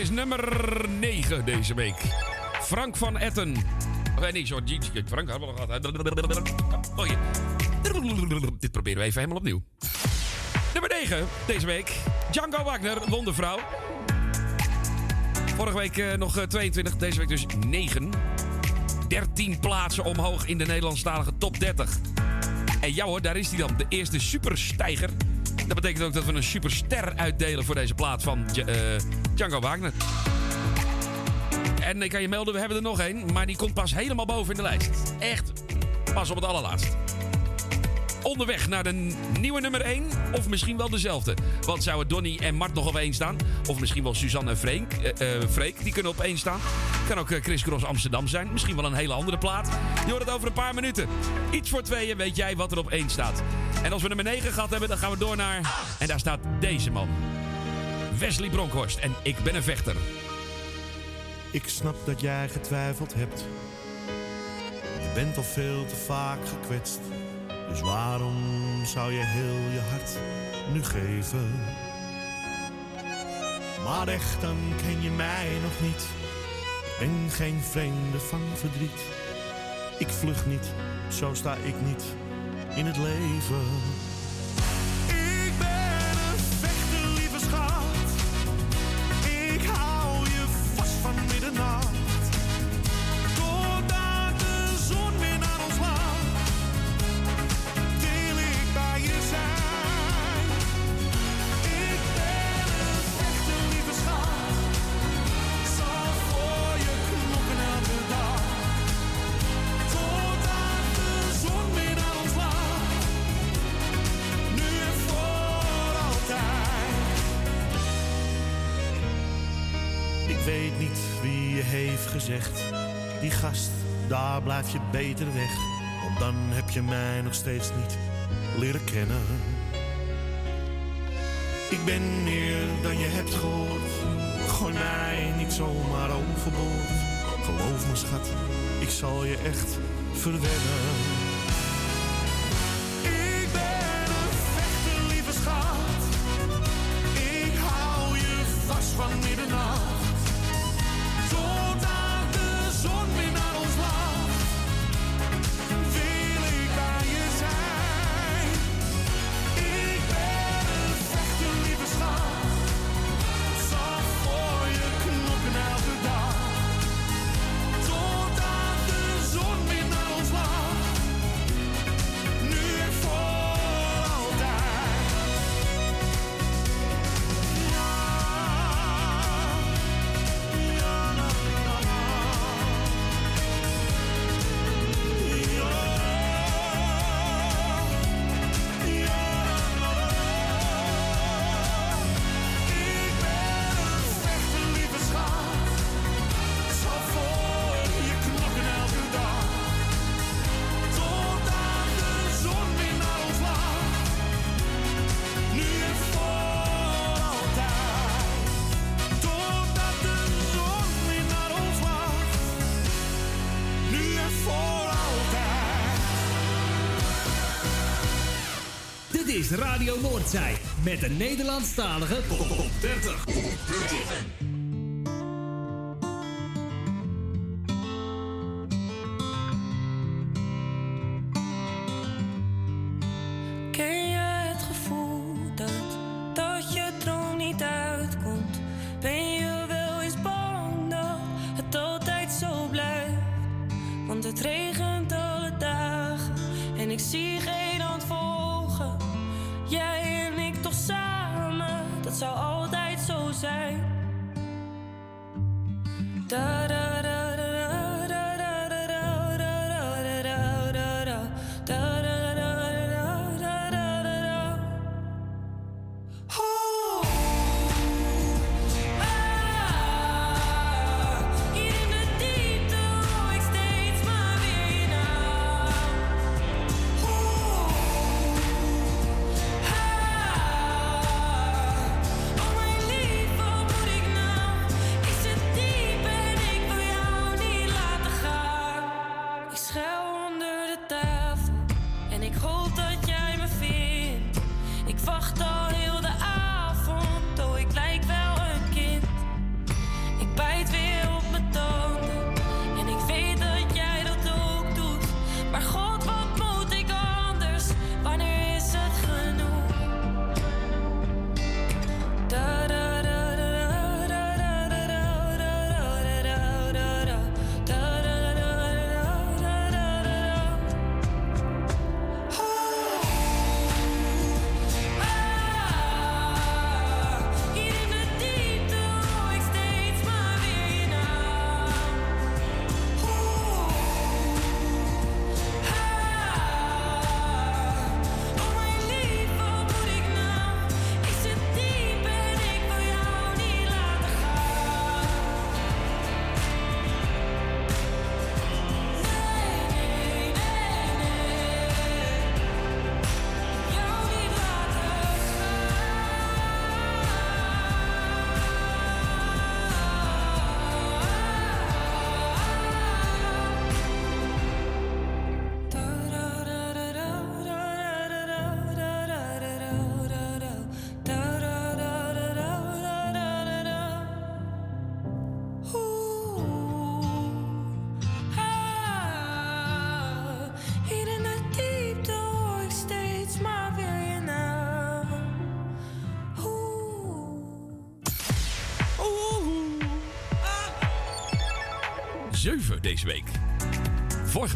Is nummer 9 deze week. Frank van Etten. Of nee, zo. Frank hadden we al gehad. Oh. Dit proberen we even helemaal opnieuw. Nummer 9 deze week. Django Wagner, Wondervrouw. Vorige week eh, nog eh, 22, deze week dus 9. 13 plaatsen omhoog in de Nederlandstalige top 30. En ja hoor, daar is hij dan. De eerste superstijger. Dat betekent ook dat we een superster uitdelen voor deze plaat van eh, Django Wagner. En ik kan je melden, we hebben er nog één. Maar die komt pas helemaal boven in de lijst. Echt pas op het allerlaatst. Onderweg naar de nieuwe nummer 1. Of misschien wel dezelfde. Want zouden Donny en Mart nog op één staan? Of misschien wel Suzanne en Freek. Freek die kunnen op één staan. Kan ook eh, Chris Cross Amsterdam zijn. Misschien wel een hele andere plaat. Je hoort het over een paar minuten. Iets voor tweeën weet jij wat er op één staat. En als we nummer 9 gehad hebben, dan gaan we door naar... En daar staat deze man. Wesley Bronkhorst. En ik ben een vechter. Ik snap dat jij getwijfeld hebt. Je bent al veel te vaak gekwetst. Dus waarom zou je heel je hart nu geven? Maar echt, dan ken je mij nog niet. Ik ben geen vreemde van verdriet. Ik vlug niet, zo sta ik niet in het leven. Beter weg. Want dan heb je mij nog steeds niet leren kennen. Ik ben meer dan je hebt gehoord. Gooi mij niet zomaar overboord. Geloof me, schat, ik zal je echt verwennen. Is Radio Noordzij met de Nederlandstalige Top 30.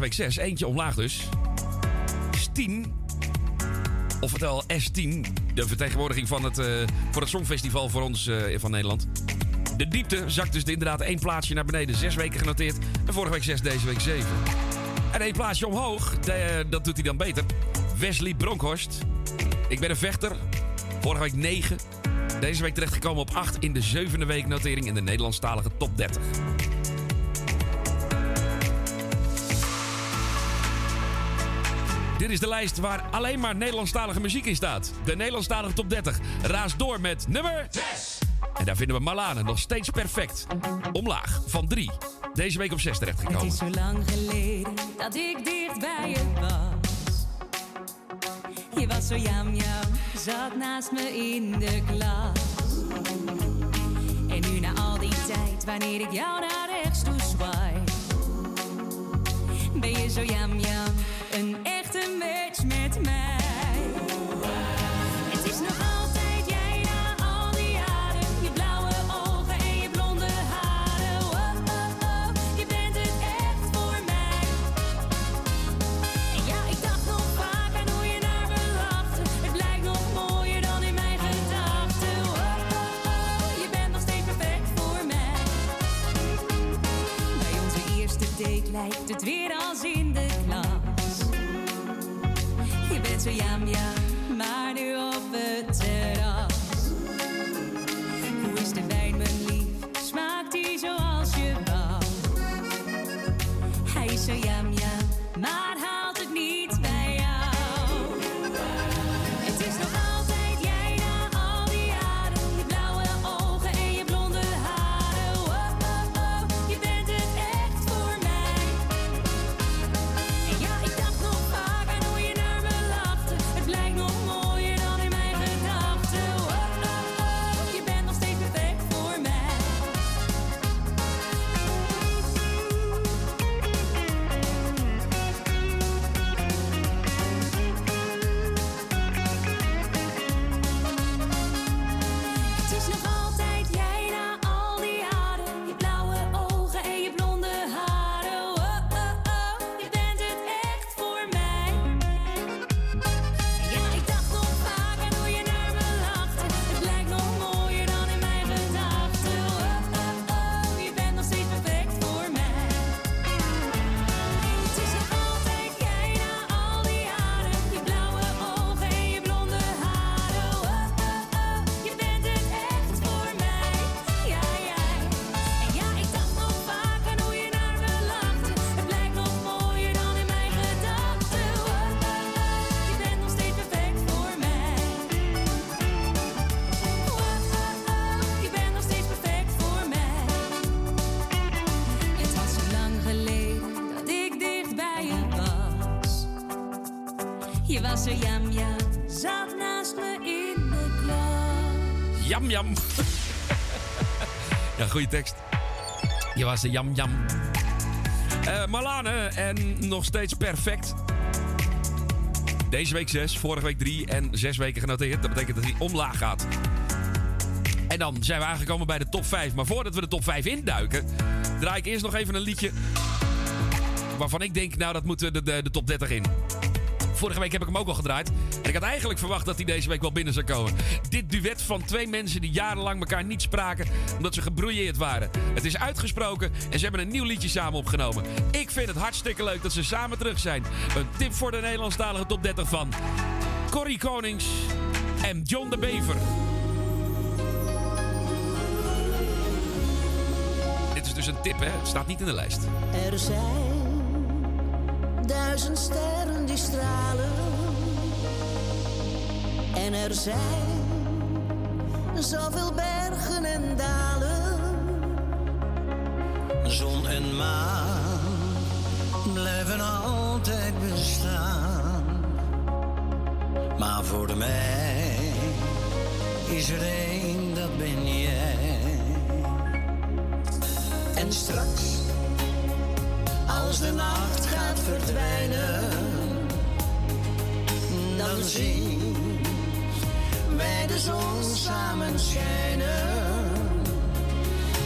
Week 6, eentje omlaag dus. S10, oftewel S10, de vertegenwoordiging van het, eh, voor het Songfestival voor ons eh, van Nederland. De diepte zakt dus inderdaad één plaatsje naar beneden. Zes weken genoteerd. En vorige week 6, deze week 7. En één plaatsje omhoog, eh, dat doet hij dan beter. Wesley Bronkhorst. Ik ben een vechter. Vorige week 9. Deze week terechtgekomen op 8 in de zevende week notering in de Nederlandstalige top 30. Dit is de lijst waar alleen maar Nederlandstalige muziek in staat. De Nederlandstalige top 30 raast door met nummer 6. En daar vinden we Malane nog steeds perfect. Omlaag van 3. Deze week op 6 Het terechtgekomen. is zo lang geleden dat ik dicht bij je was. Je was zo jam jam, zat naast me in de klas. En nu na al die tijd, wanneer ik jou naar rechts toe swipe, ben je zo jam jam, een het weer als in de klas. Je bent zo jam jam, maar nu op het terras. Jam ja, goede tekst. Je was een jam jam. Eh, Marlane en nog steeds perfect. Deze week 6, vorige week 3 en 6 weken genoteerd. Dat betekent dat hij omlaag gaat. En dan zijn we aangekomen bij de top 5. Maar voordat we de top 5 induiken, draai ik eerst nog even een liedje. Waarvan ik denk, nou, dat moet de, de, de top 30 in. Vorige week heb ik hem ook al gedraaid. Ik had eigenlijk verwacht dat hij deze week wel binnen zou komen. Dit duet van twee mensen die jarenlang elkaar niet spraken. omdat ze gebrouilleerd waren. Het is uitgesproken en ze hebben een nieuw liedje samen opgenomen. Ik vind het hartstikke leuk dat ze samen terug zijn. Een tip voor de Nederlandstalige top 30 van Corrie Konings en John de Bever. Dit is dus een tip, hè? Het staat niet in de lijst. Er zijn duizend sterren die stralen. En er zijn zoveel bergen en dalen. Zon en maan blijven altijd bestaan. Maar voor mij is er één, dat ben jij. En straks, als de nacht gaat verdwijnen, dan zien wij de zon samen schijnen.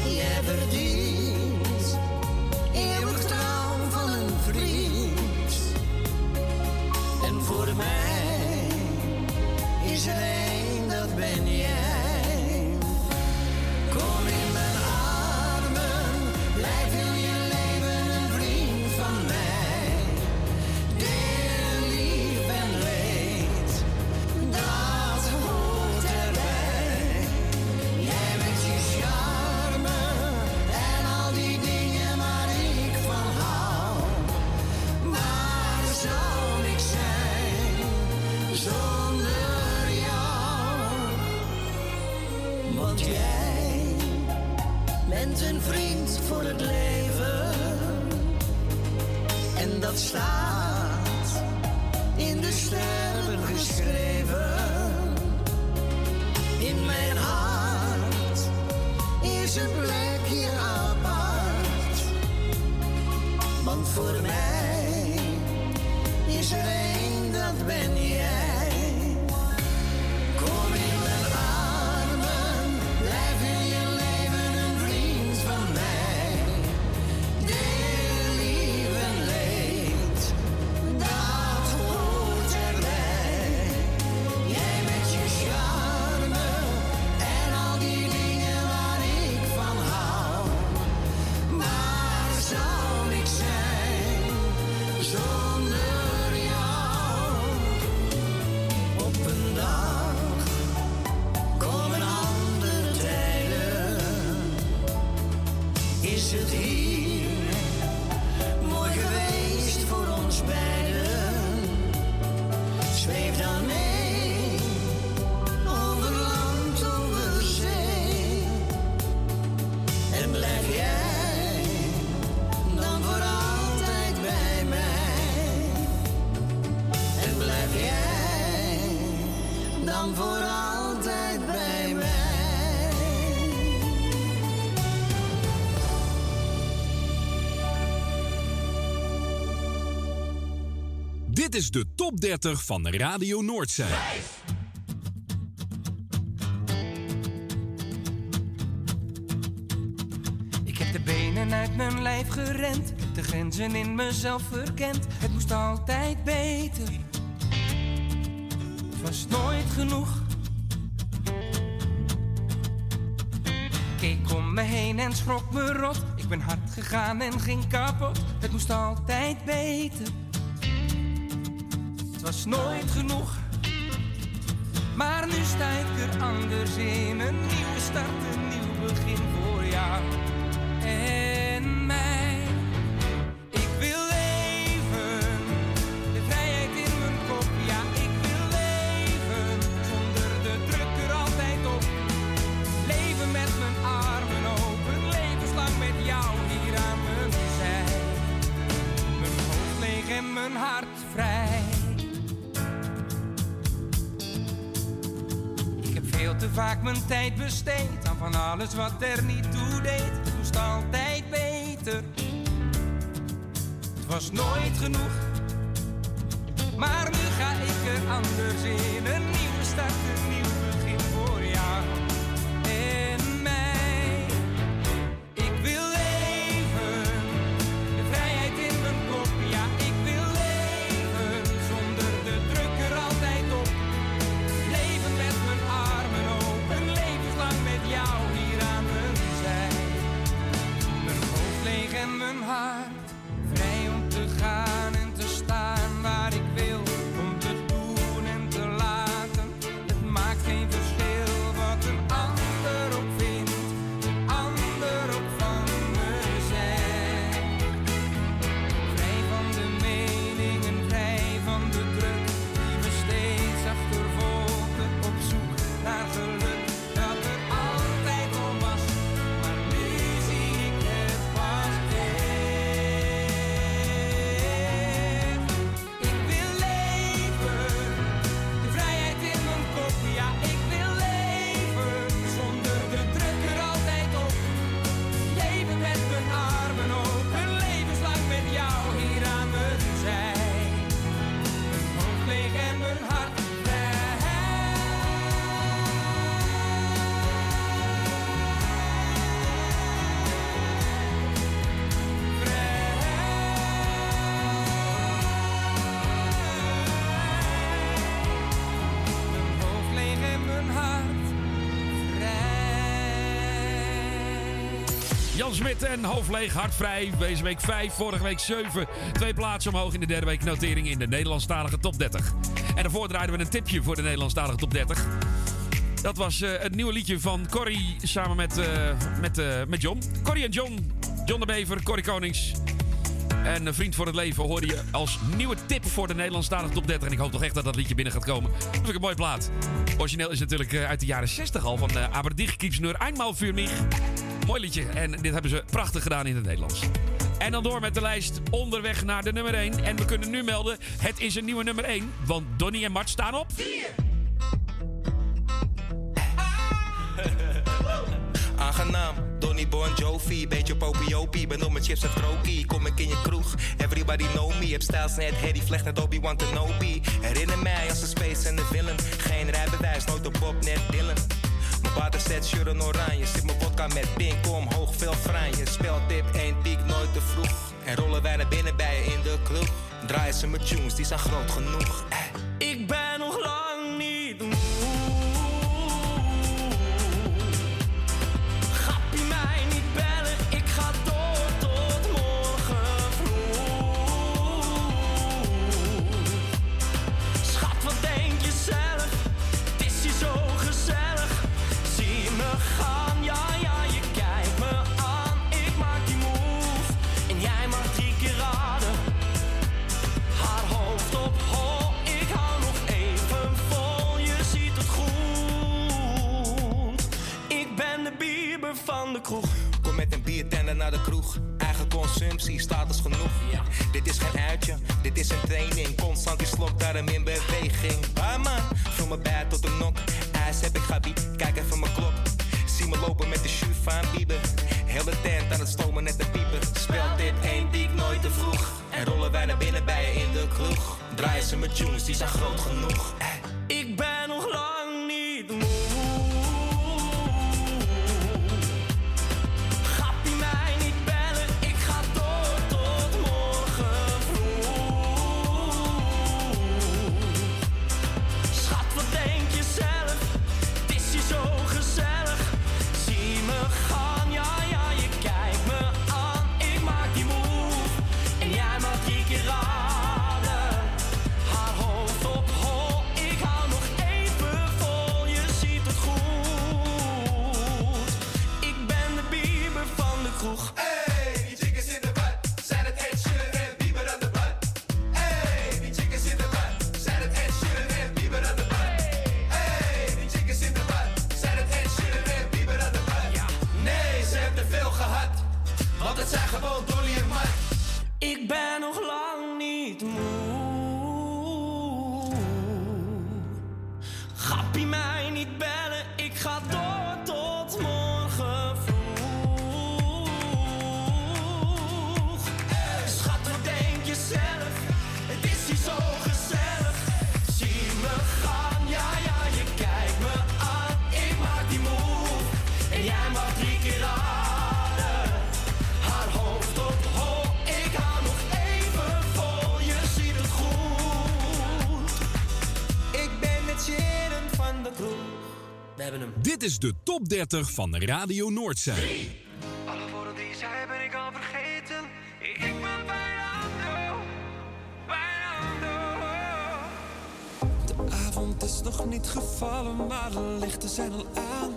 Jij verdient is de top 30 van Radio Noordzee. Ik heb de benen uit mijn lijf gerend, de grenzen in mezelf verkend. Het moest altijd beter. Het was nooit genoeg. Keek om me heen en schrok me rot. Ik ben hard gegaan en ging kapot. Het moest altijd beter. Was nooit genoeg. Maar nu sta ik er anders in. Een nieuwe start, een nieuw begin voor jou vaak mijn tijd besteed aan van alles wat er niet toe deed. Het moest altijd beter. Het was nooit genoeg. Maar nu ga ik er anders in. Een nieuwe start, een nieuw Smit en hoofdleeg, hartvrij. Deze week 5, vorige week 7. Twee plaatsen omhoog in de derde week notering in de Nederlandstalige top 30. En daarvoor draaiden we een tipje voor de Nederlandstalige top 30. Dat was eh, het nieuwe liedje van Corrie samen met, eh, met, eh, met John. Corrie en John. John de Bever, Corrie Konings. En een vriend voor het leven hoorde je als nieuwe tip voor de Nederlandstalige top 30. En ik hoop toch echt dat dat liedje binnen gaat komen. Dat ik een mooie plaat. Origineel is natuurlijk uit de jaren 60 al van uh, Aber dich nur einmal für mich. Mooi liedje. En dit hebben ze prachtig gedaan in het Nederlands. En dan door met de lijst onderweg naar de nummer 1. En we kunnen nu melden, het is een nieuwe nummer 1. Want Donny en Mart staan op... Aangenaam, Donny Bon Jovi, beetje popiopie. Ben op mijn chips en krokie, kom ik in je kroeg. Everybody know me, heb stijls net Harry Vlecht net Obi-Wan Kenobi. Herinner mij als een space en de villain. Geen rijbewijs, nooit op Bob, net Dylan. Shirt en oranje. Zit mijn vodka met pink omhoog, veel franje. Speltip, één piek, nooit te vroeg. En rollen wij naar binnen bij je in de kroeg. Draaien ze mijn tunes, die zijn groot genoeg. Eh. Ik ben nog lang de van de kroeg. Kom met een biertender naar de kroeg. Eigen consumptie, status genoeg. Dit is geen uitje, dit is een training. Constant die slok, daarom in beweging. Barman, vul me bij tot een nok. IJs heb ik gabi, kijk even mijn klok. Zie me lopen met de shoe van Bieber. Hele tent aan het stomen net de pieper. Spel dit één piek nooit te vroeg. En rollen wij naar binnen bij je in de kroeg. Draaien ze met tunes, die zijn groot genoeg. Ik ben nog lang is de top 30 van Radio Noordzij. Alle woorden die zei ben ik al vergeten. Ik ben bijna dood, bijna dood. De avond is nog niet gevallen, maar de lichten zijn al aan.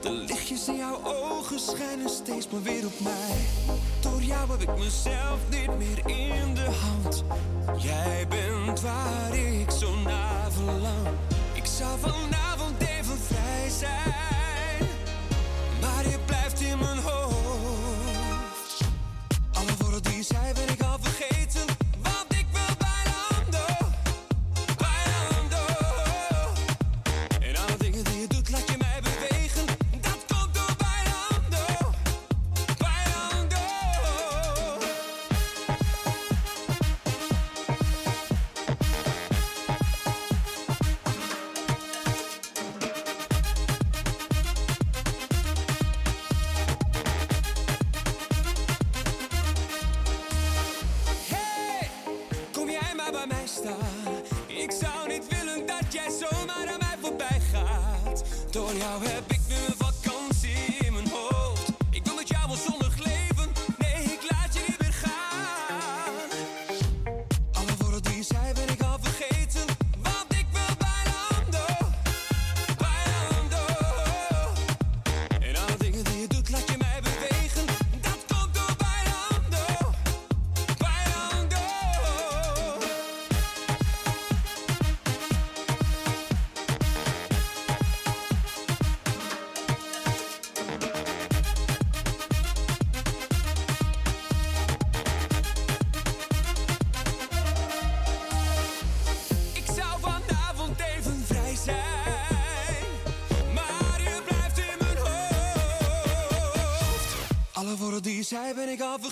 De lichtjes in jouw ogen schijnen steeds maar weer op mij. Door jou heb ik mezelf niet meer in de hand. Jij bent waar ik zo naar verlang. Ik zou vanavond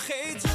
vergeten,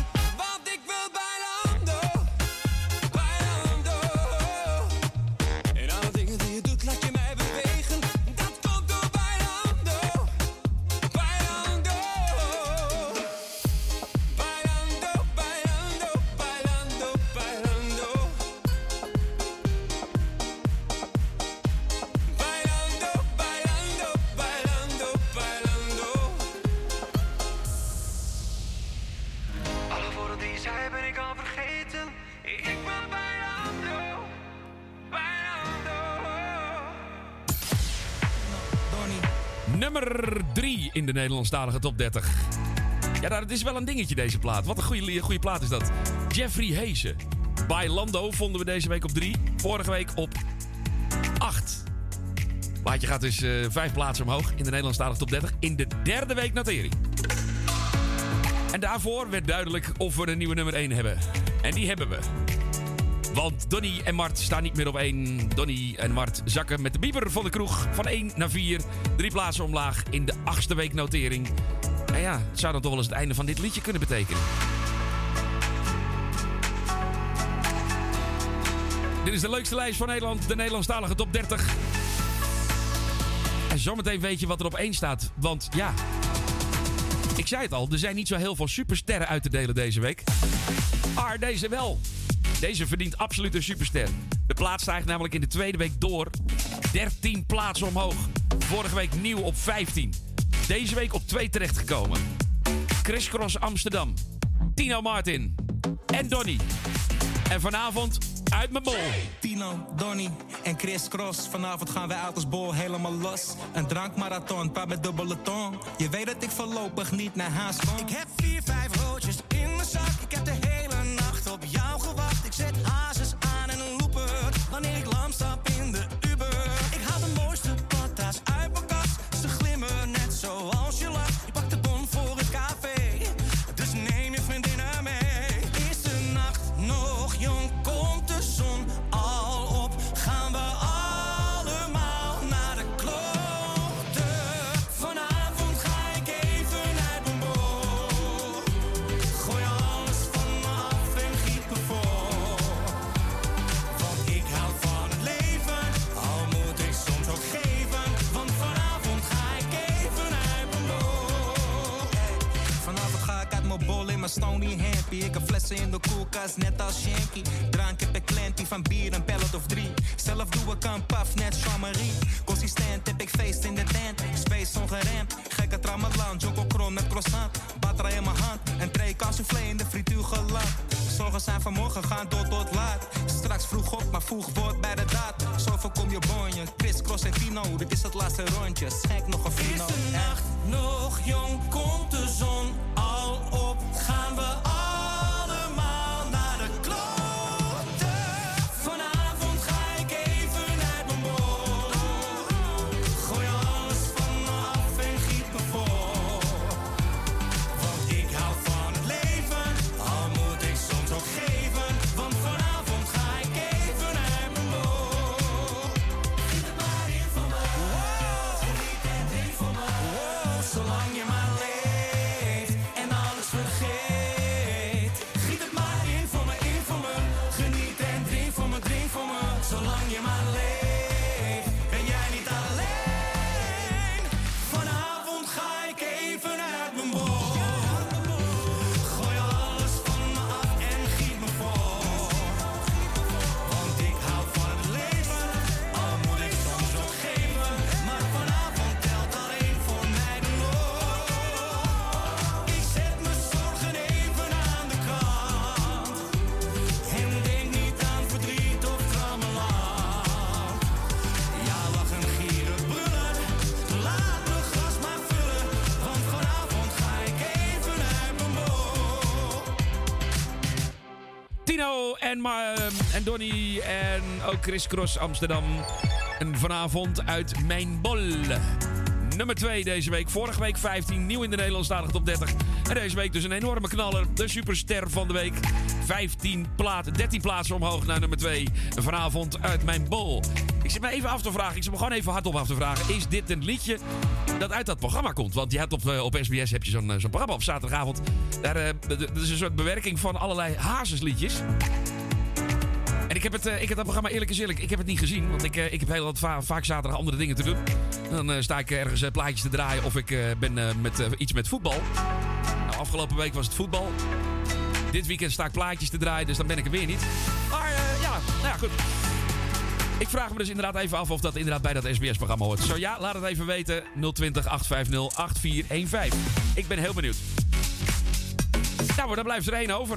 in de Nederlandstalige top 30. Ja, dat is wel een dingetje deze plaat. Wat een goede, goede plaat is dat. Jeffrey Heesen. By Lando vonden we deze week op 3. Vorige week op 8. Plaatje gaat dus eh, vijf plaatsen omhoog in de Nederlandstalige top 30. In de derde week notering. En daarvoor werd duidelijk of we een nieuwe nummer 1 hebben. En die hebben we. Want Donny en Mart staan niet meer op 1. Donny en Mart zakken met de bieber van de kroeg van 1 naar 4. Drie plaatsen omlaag in de achtste week notering. En ja, het zou dan toch wel eens het einde van dit liedje kunnen betekenen. Dit is de leukste lijst van Nederland, de Nederlandstalige top 30. En zometeen weet je wat er op 1 staat. Want ja, ik zei het al, er zijn niet zo heel veel supersterren uit te delen deze week. Maar deze wel. Deze verdient absoluut een superster. De plaats stijgt namelijk in de tweede week door 13 plaatsen omhoog. Vorige week nieuw op 15. Deze week op 2 terechtgekomen. Chris Cross Amsterdam. Tino Martin. En Donny. En vanavond uit mijn bol. Tino, Donny en Chris Cross. Vanavond gaan wij uit als bol helemaal los. Een drankmarathon, paar met dubbele tong. Je weet dat ik voorlopig niet naar huis kom. Ik heb vier, vijf roodjes net als Shanky. Drank heb ik klantie van bier, een pellet of drie. Zelf doe ik een paf, net Jean-Marie. Consistent heb ik feest in de tent. Space ongeremd, gekke tramalan. Joko kron met croissant. Batra in mijn hand, een tray soufflé in de frituur geland. Zorgen zijn vanmorgen, gaan door tot laat. Straks vroeg op, maar vroeg wordt bij de daad. Zo voorkom je bonje, Chris, Cross en Tino. Dit is het laatste rondje, en ook Chris Cross Amsterdam. En vanavond uit Mijn Bol. Nummer 2 deze week. Vorige week 15, nieuw in de Nederlandstalige top 30. En deze week dus een enorme knaller. De superster van de week. 15 platen, 13 plaatsen omhoog naar nummer 2. Vanavond uit Mijn Bol. Ik zit me even af te vragen, ik zit me gewoon even hardop af te vragen. Is dit een liedje dat uit dat programma komt? Want je hebt op, eh, op SBS heb je zo'n eh, zo'n programma op zaterdagavond. Daar eh, dat is een soort bewerking van allerlei hazesliedjes. En ik heb, het, eh, ik heb dat programma eerlijk is eerlijk, ik heb het niet gezien. Want ik, eh, ik heb heel wat va- vaak zaterdag andere dingen te doen. En dan eh, sta ik ergens plaatjes te draaien of ik ben met iets met voetbal. Nou, afgelopen week was het voetbal. Dit weekend sta ik plaatjes te draaien, dus dan ben ik er weer niet. Maar ja, nou ja, goed. Ik vraag me dus inderdaad even af of dat inderdaad bij dat SBS-programma hoort. Zo ja, laat het even weten. 020 850 8415. Ik ben heel benieuwd. Nou, dan blijft er één over.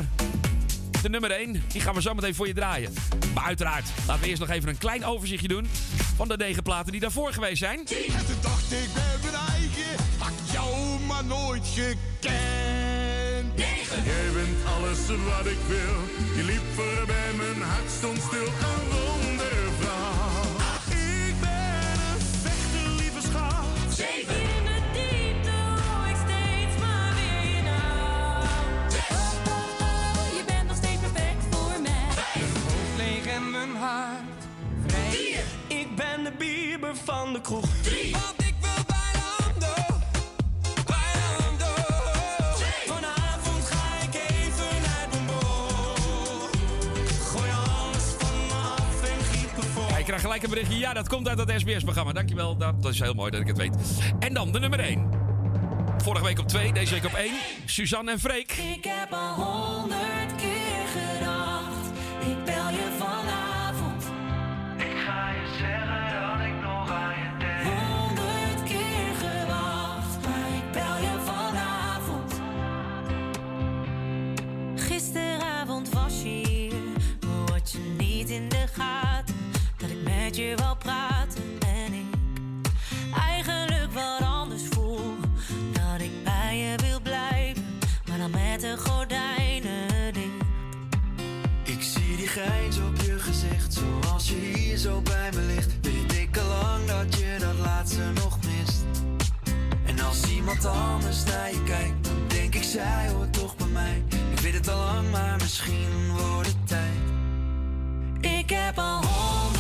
De nummer 1, die gaan we zo meteen voor je draaien. Maar uiteraard, laten we eerst nog even een klein overzichtje doen... van de negen platen die daarvoor geweest zijn. En toen dacht ik bij mijn eigen, had ik jou maar nooit gekend. Jij bent alles wat ik wil. Je liep voorbij, mijn hart stond stil. Een en giet me vol. Ja, ik krijg gelijk een berichtje. Ja, dat komt uit dat SBS-programma. Dankjewel, dat, dat is heel mooi dat ik het weet. En dan de nummer 1. Vorige week op 2, deze week op 1. Suzanne en Freek. Ik heb al honderd keer gedacht, ik bel je vanavond. Gisteravond was je niet in de gaten dat ik met je wou praten en ik eigenlijk wat anders voel. Dat ik bij je wil blijven, maar dan met de gordijnen dicht. Ik zie die grijns op je gezicht, zoals je hier zo bij me ligt. Weet ik al lang dat je dat laatste nog mist. En als iemand anders naar je kijkt, dan denk ik zij hoort toch bij mij. Maar misschien wordt het tijd. Ik heb al honderd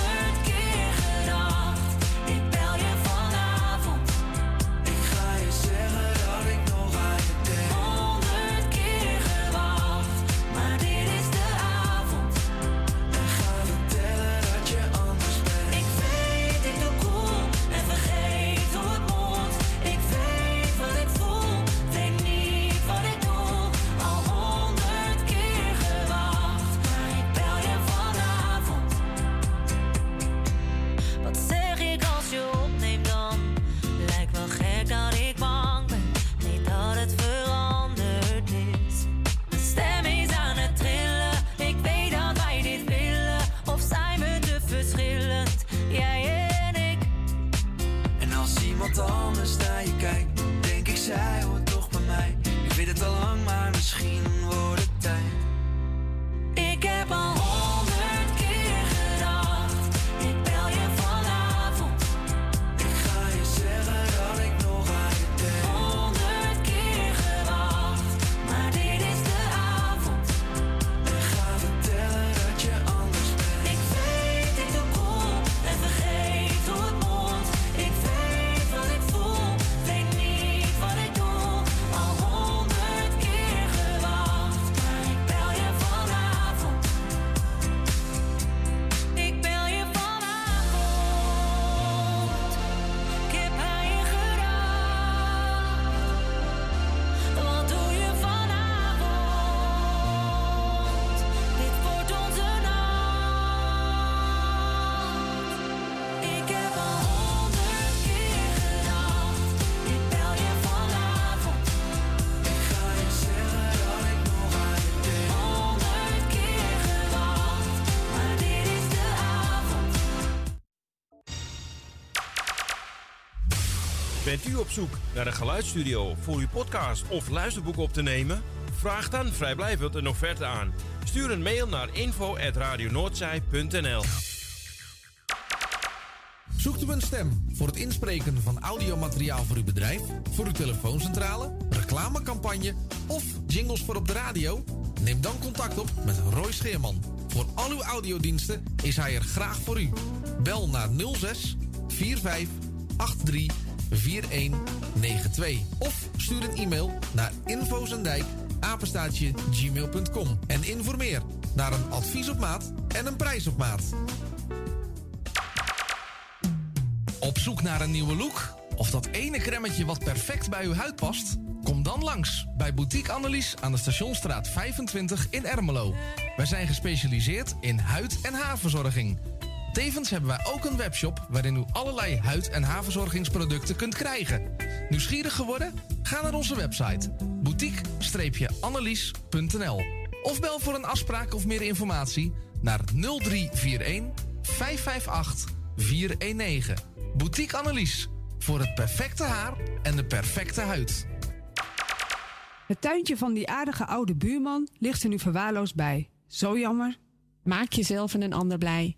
op zoek naar een geluidsstudio voor uw podcast of luisterboek op te nemen? Vraag dan vrijblijvend een offerte aan. Stuur een mail naar info.radionoordzij.nl Zoekt u een stem voor het inspreken van audiomateriaal voor uw bedrijf, voor uw telefooncentrale, reclamecampagne of jingles voor op de radio? Neem dan contact op met Roy Scheerman. Voor al uw audiodiensten is hij er graag voor u. Bel naar 06 45 83 4192 of stuur een e-mail naar infozendijk apenstaatje gmail.com en informeer naar een advies op maat en een prijs op maat. Op zoek naar een nieuwe look? Of dat ene cremmetje wat perfect bij uw huid past? Kom dan langs bij Boutique Annelies aan de Stationstraat 25 in Ermelo. Wij zijn gespecialiseerd in huid- en haarverzorging. Tevens hebben wij ook een webshop waarin u allerlei huid- en haarverzorgingsproducten kunt krijgen. Nieuwsgierig geworden? Ga naar onze website boutique-annelies.nl of bel voor een afspraak of meer informatie naar 0341 558 419. Boutique Annelies. Voor het perfecte haar en de perfecte huid. Het tuintje van die aardige oude buurman ligt er nu verwaarloosd bij. Zo jammer. Maak jezelf en een ander blij.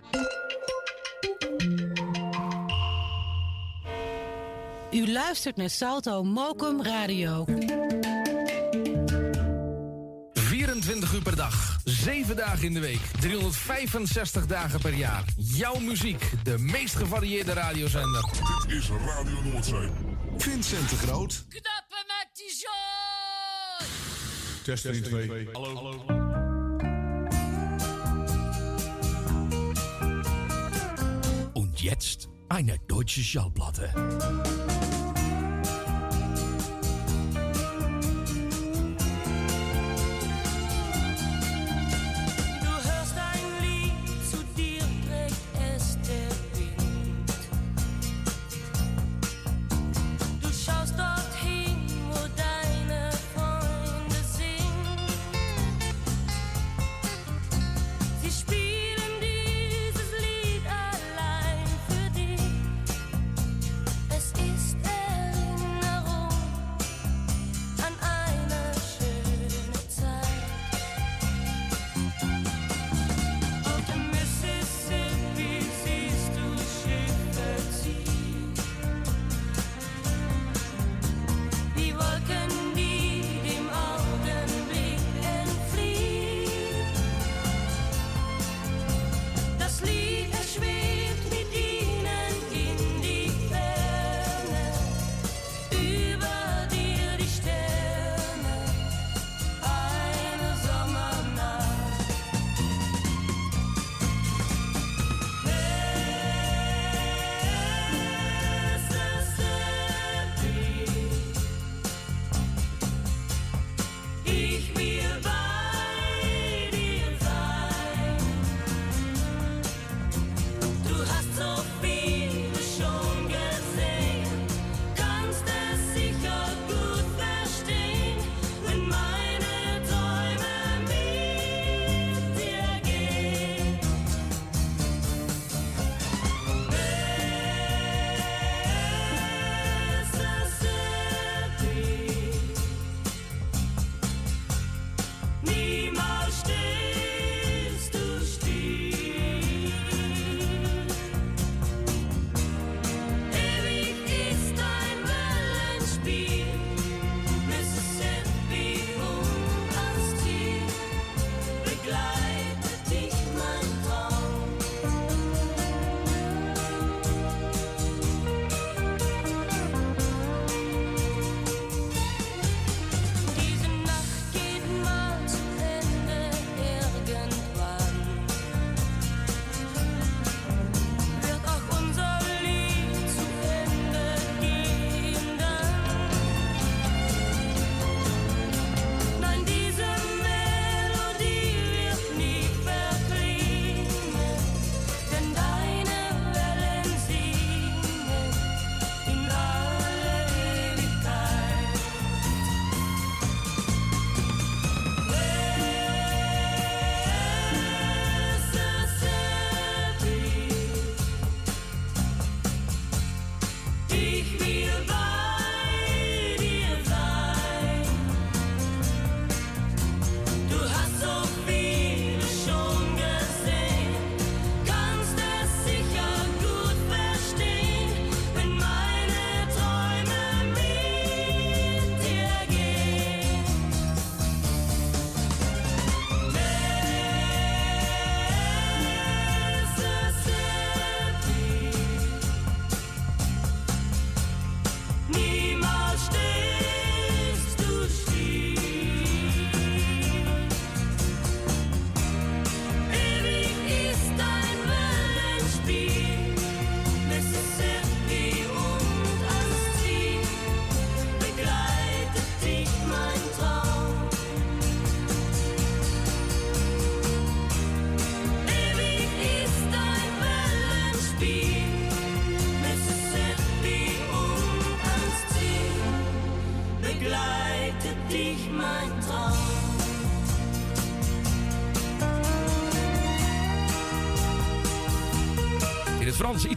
U luistert naar Salto Mokum Radio. 24 uur per dag, 7 dagen in de week, 365 dagen per jaar. Jouw muziek, de meest gevarieerde radiozender. Dit is Radio Noordzee. Vincent de Groot. Knappen met die zooi! Test 1, 2. Hallo. Und jetzt eine deutsche Schallplatte.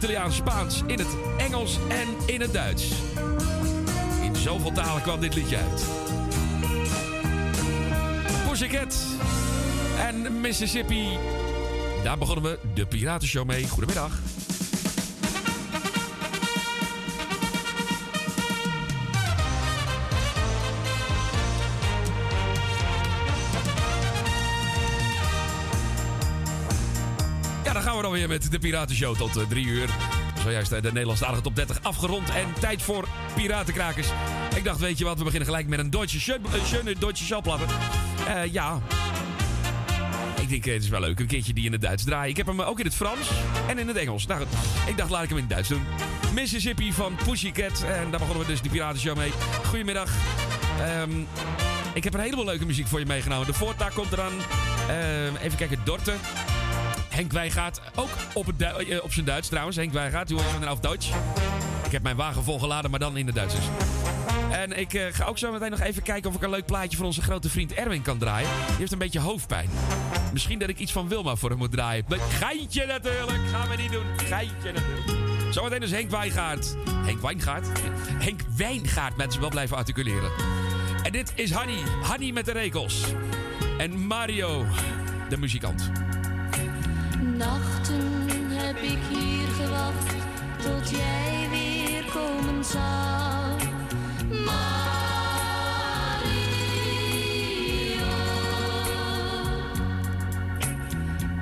Italiaans, Spaans, in het Engels en in het Duits. In zoveel talen kwam dit liedje uit. Pussycat en Mississippi. Daar begonnen we de Piratenshow mee. Goedemiddag. Met de Piratenshow tot eh, drie uur. Zojuist eh, de Nederlandstalige top 30 afgerond. En tijd voor Piratenkrakers. Ik dacht, weet je wat, we beginnen gelijk met een Deutsche, Schö- eh, schöne Deutsche Schallplatte. Eh, ja, ik denk, eh, het is wel leuk. Een keertje die in het Duits draaien. Ik heb hem ook in het Frans en in het Engels. Nou, ik dacht, laat ik hem in het Duits doen. Mississippi van Pussycat. En daar begonnen we dus die Piratenshow mee. Goedemiddag. Ehm, ik heb een heleboel leuke muziek voor je meegenomen. De Voortaak komt eraan. Ehm, even kijken, Dorte. Henk Wijngaard, ook op, eh, op zijn Duits trouwens. Henk Wijngaard, hoe is het auf Duits? Ik heb mijn wagen volgeladen, maar dan in het Duits dus. En ik eh, ga ook zo meteen nog even kijken of ik een leuk plaatje voor onze grote vriend Erwin kan draaien. Die heeft een beetje hoofdpijn. Misschien dat ik iets van Wilma voor hem moet draaien. Geintje natuurlijk, gaan we niet doen. Geintje natuurlijk. Zometeen dus Henk Wijngaard. Henk Wijngaard? Henk Wijngaard, mensen wel blijven articuleren. En dit is Hanny. Hanny met de rekels. En Mario, de muzikant. Nachten heb ik hier gewacht tot jij weer komen zou. Mario.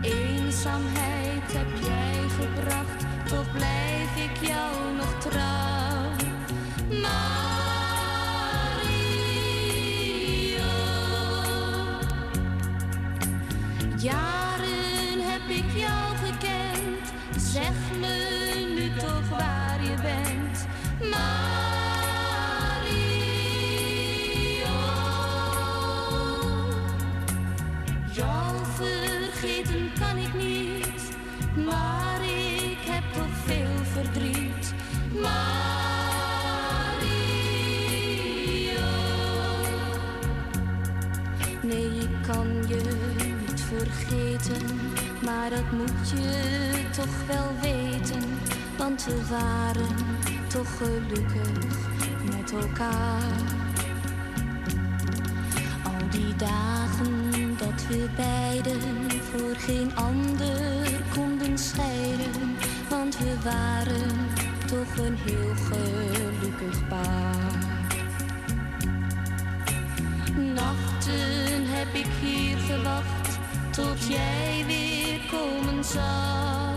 Eenzaamheid heb jij gebracht, toch blijf ik jou nog trouw. Maar dat moet je toch wel weten. Want we waren toch gelukkig met elkaar. Al die dagen dat we beiden voor geen ander konden scheiden. Want we waren toch een heel gelukkig paar. Nachten heb ik hier gewacht tot jij weer komen zou.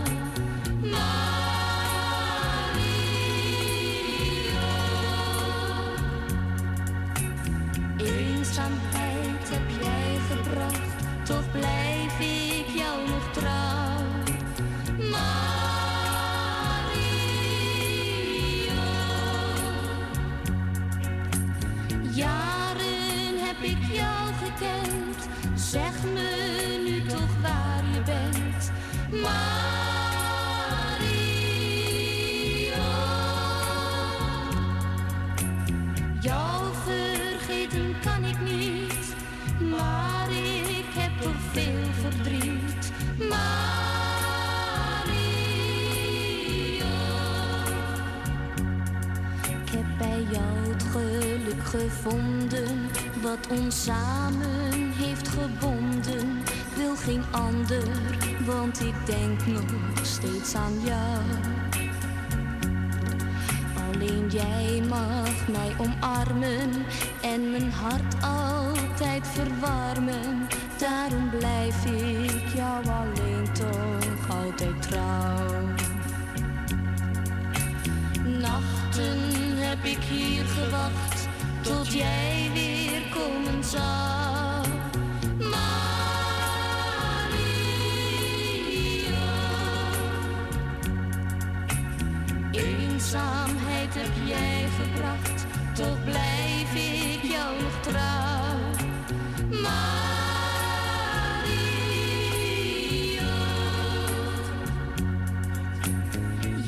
Wat ons samen heeft gebonden. Wil geen ander, want ik denk nog steeds aan jou. Alleen jij mag mij omarmen en mijn hart altijd verwarmen. Daarom blijf ik jou alleen toch altijd trouw. Nachten heb ik hier gewacht tot jij komen. Eenzaamheid heb jij gebracht, toch blijf ik jou nog trouw. Mario.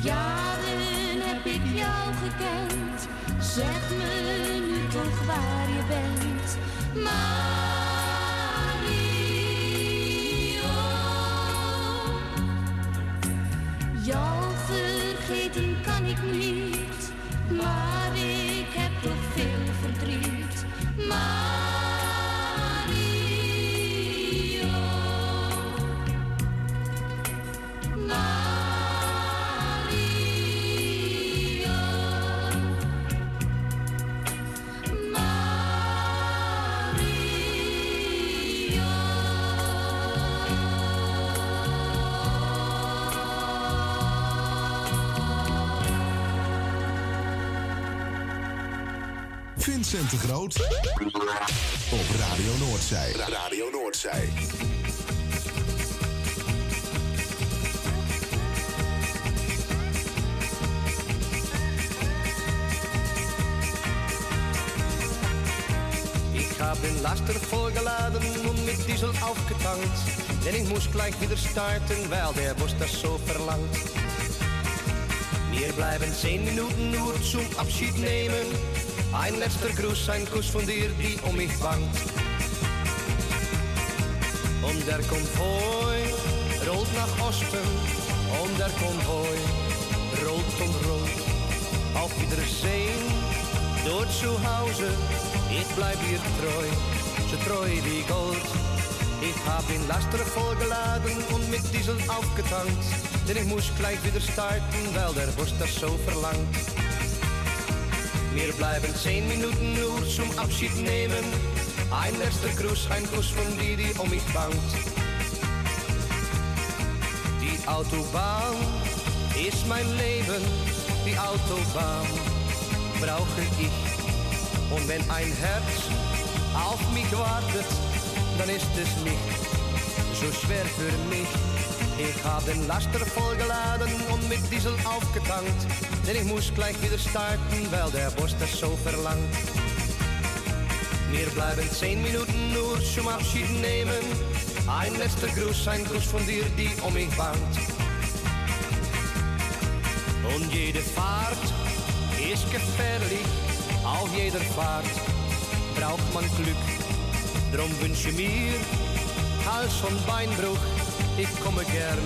Jaren heb ik jou gekend, zeg bent. Vincent de Groot. Op Radio Noordzij. Radio Noordzij. Ich habe den Laster vollgeladen und mit Diesel aufgetankt. Denn ich muss gleich wieder starten, weil der Bus das so verlangt. Wir bleiben zehn Minuten nur zum Abschied nehmen. Ein letzter Gruß, ein Kuss von dir, die um mich bangt. Und der Konvoi rollt nach Osten. Und der Konvoi rollt und rollt. Auf Wiedersehen, dort zu Hause. Ich bleib dir treu, so treu wie Gold. Ich hab den Laster vollgeladen und mit Diesel aufgetankt. Denn ich muss gleich wieder starten, weil der Bus das so verlangt. Wir bleiben zehn Minuten nur zum Abschied nehmen. Ein letzter Gruß, ein Kuss von dir, die um mich bangt. Die Autobahn ist mein Leben, die Autobahn brauche ich. Und wenn ein Herz auf mich wartet, dann ist es nicht so schwer für mich. Ich hab den Laster vollgeladen und mit Diesel aufgetankt. Denn ich muss gleich wieder starten, weil der Bus das so verlangt. Wir bleiben zehn Minuten nur zum Abschied nehmen. Ein letzter Gruß, ein Kuss von dir, die um mich bangt. Und jede Fahrt ist gefährlich, auf jeder Fahrt braucht man Glück. Drum wünsche mir Hals- und Beinbruch, ich komme gern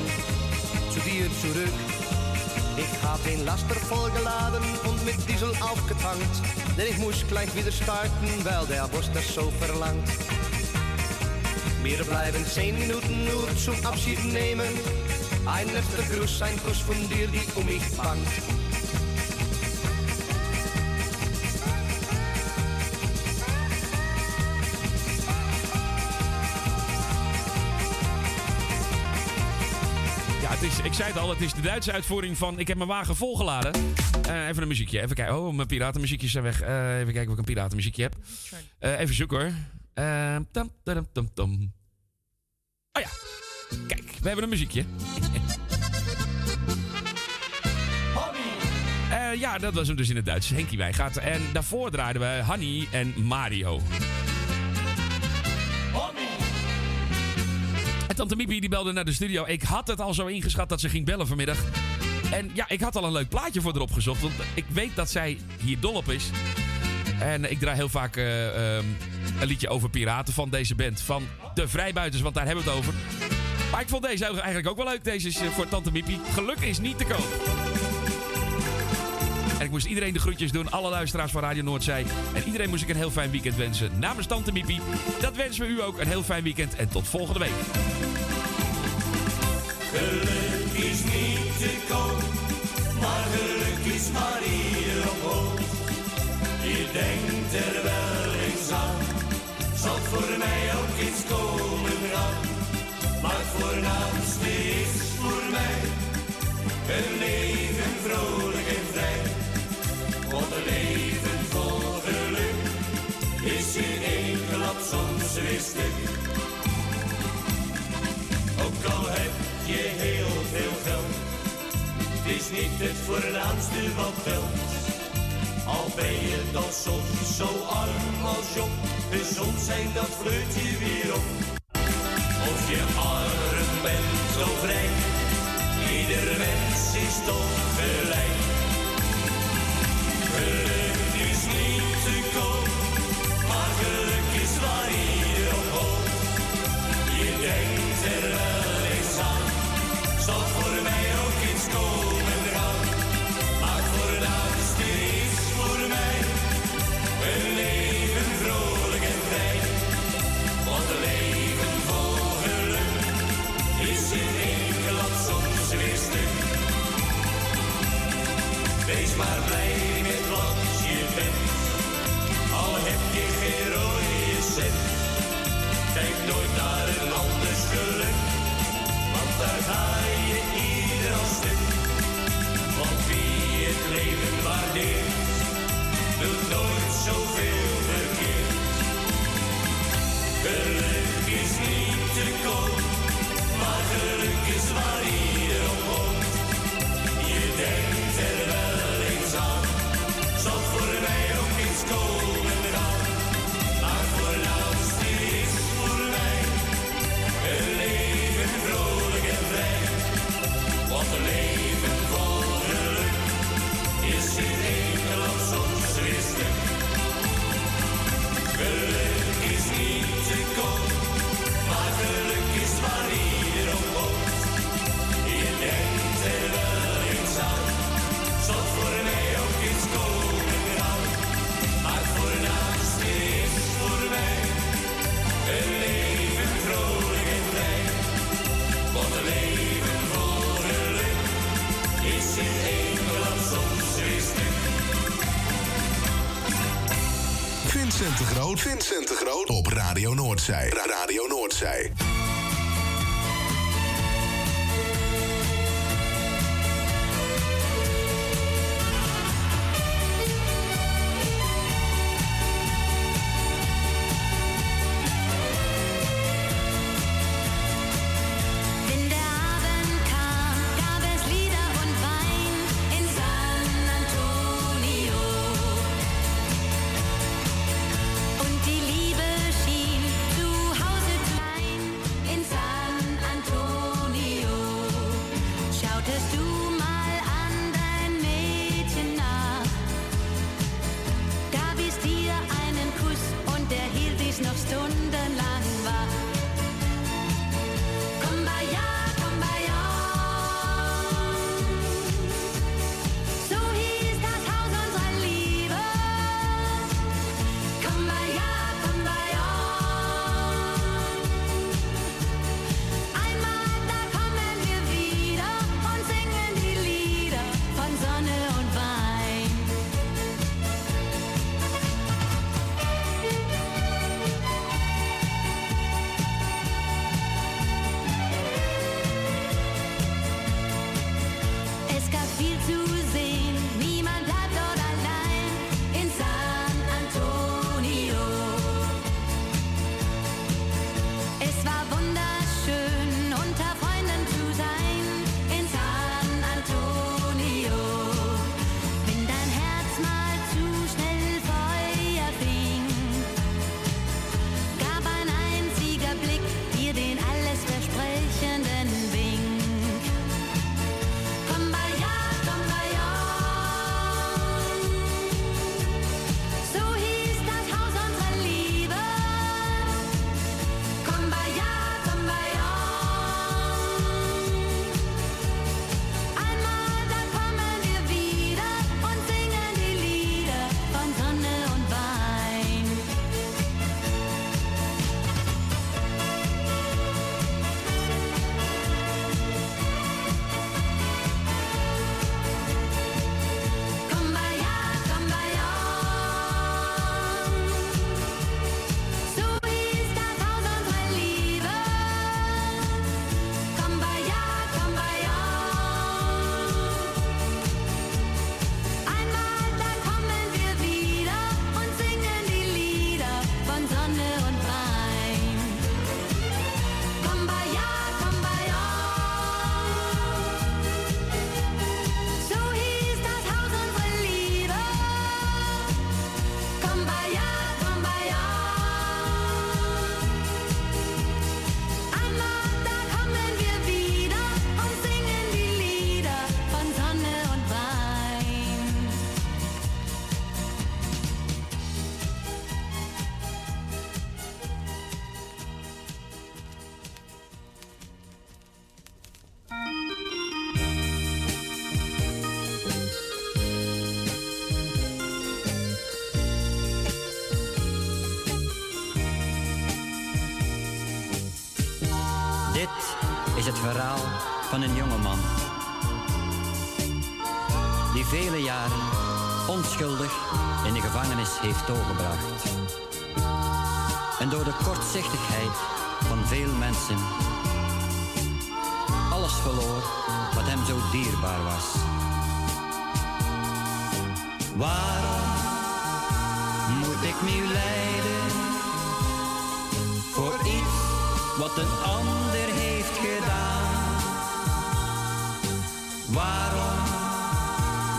zu dir zurück. Ich hab den Laster vollgeladen und mit Diesel aufgetankt. Denn ich muss gleich wieder starten, weil der Bus das so verlangt. Wir bleiben zehn Minuten nur zum Abschied nehmen. Ein letzter Gruß, ein Kuss von dir, die um mich bangt. Ik zei het al, het is de Duitse uitvoering van Ik heb mijn wagen volgeladen. Eh, even een muziekje, even kijken. Oh, mijn piratenmuziekjes zijn weg. Eh, even kijken of ik een piratenmuziekje heb. Eh, even zoeken hoor. Tam, tam, tam, tam. Oh ja, kijk, we hebben een muziekje. Ja, dat was hem dus in het Duits. Henkie Wijngaard. En daarvoor draaiden we Hanny en Mario. En tante Miepie die belde naar de studio. Ik had het al zo ingeschat dat ze ging bellen vanmiddag. En ja, ik had al een leuk plaatje voor haar opgezocht. Want ik weet dat zij hier dol op is. En ik draai heel vaak eh, ehm, een liedje over piraten van deze band. Van de Vrijbuiters, want daar hebben we het over. Maar ik vond deze eigenlijk ook wel leuk. Deze is eh, voor tante Miepie. Geluk is niet te koop. En ik moest iedereen de groetjes doen. Alle luisteraars van Radio Noordzij. En iedereen moest ik een heel fijn weekend wensen. Namens Tante Miepie. Dat wensen we u ook. Een heel fijn weekend. En tot volgende week. Geluk is niet te koop, maar geluk is maar hier op hoog. Je denkt er wel eens aan, zal voor mij ook eens komen gaan. Maar het voornaamste is voor mij een leven vrolijk. Want een leven vol geluk is in één klap soms weer stuk. Ook al heb je heel veel geld, het is niet het voornaamste wat telt. Al ben je dan soms zo arm als Job, gezond zijn dat vleut je weer op. Of je arm bent of rijk, ieder mens is toch gelijk. Geluk is niet gekomen, maar geluk is waar iedereen op hoog. Je denkt voor mij ook iets komen eraan. Maar voor de ouders is voor mij, een leven vrolijk en vrij. Want een leven vol geluk is in één klas soms weer. Wees maar blij. Vincent de Groot. Op Radio Noordzij. Ra- Radio Noordzij. In de gevangenis heeft doorgebracht. En door de kortzichtigheid van veel mensen alles verloor wat hem zo dierbaar was. Waarom moet ik nu lijden voor iets wat een ander heeft gedaan? Waarom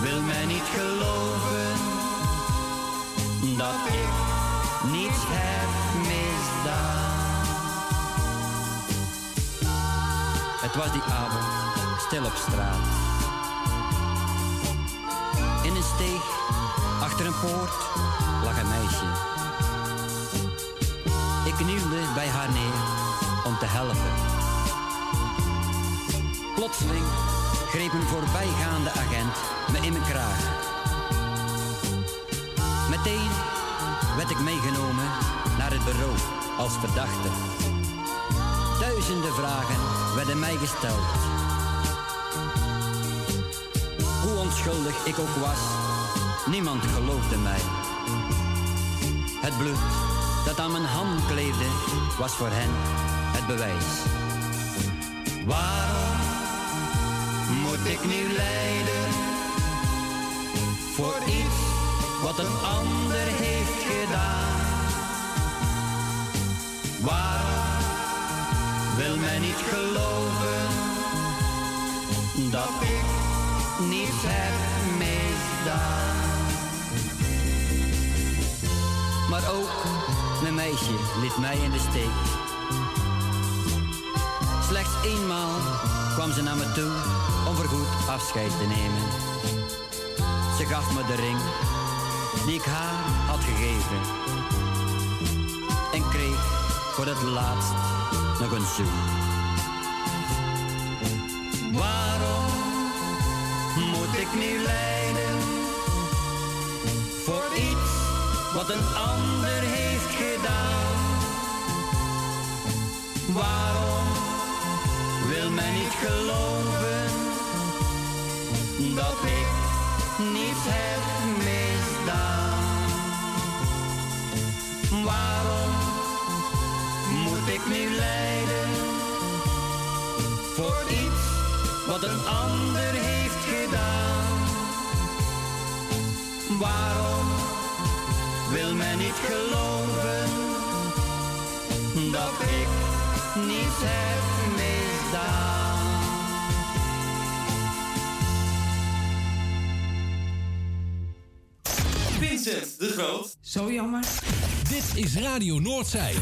wil men niet geloven dat ik niets heb misdaan? Het was die avond stil op straat. In een steeg achter een poort lag een meisje. Ik knielde bij haar neer om te helpen. Plotseling greep een voorbijgaande agent me in mijn kraag. Meteen werd ik meegenomen naar het bureau als verdachte. Duizenden vragen werden mij gesteld. Hoe onschuldig ik ook was, niemand geloofde mij. Het bloed dat aan mijn hand kleefde, was voor hen het bewijs. Waarom moet ik nu lijden voor iets wat een ander heeft gedaan? Waarom wil men niet geloven dat ik niets heb misdaan? Maar ook mijn meisje liet mij in de steek. Slechts eenmaal kwam ze naar me toe om voorgoed afscheid te nemen. Ze gaf me de ring die ik haar had gegeven. En kreeg voor het laatst nog een zoen. Waarom moet ik nu lijden voor iets wat een ander heeft gedaan? Waarom wil men niet geloven nu lijden voor iets wat een ander heeft gedaan? Waarom wil men niet geloven dat ik niets heb misdaan? Vincent de Groot. Zo jammer. Dit is Radio Noordzij.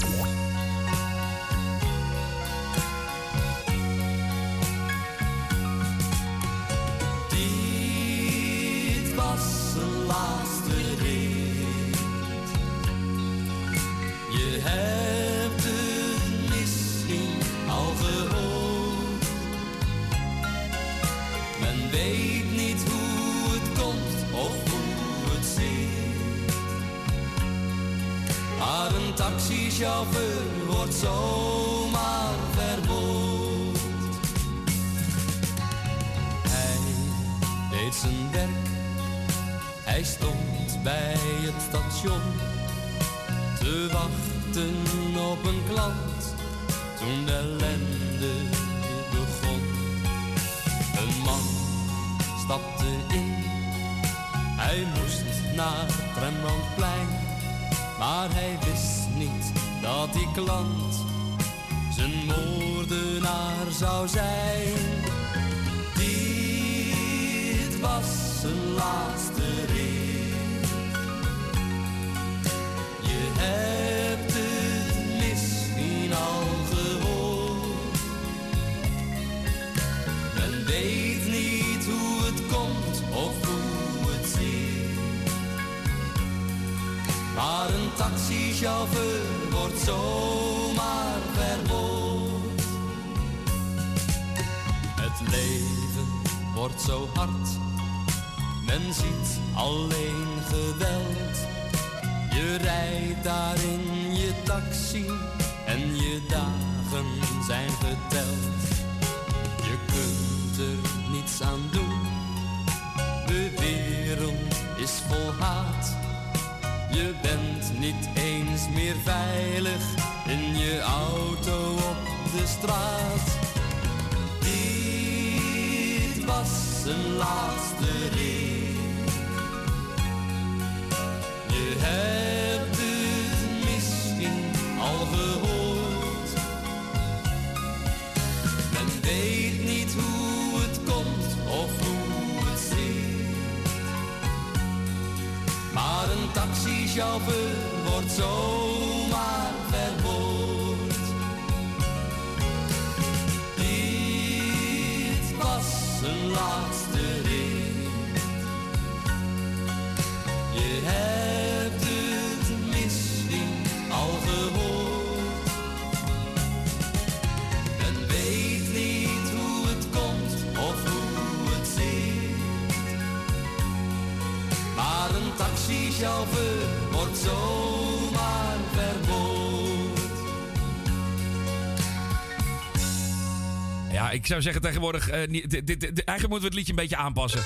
Ik zou zeggen tegenwoordig... eh, dit, dit- eigenlijk moeten we het liedje een beetje aanpassen.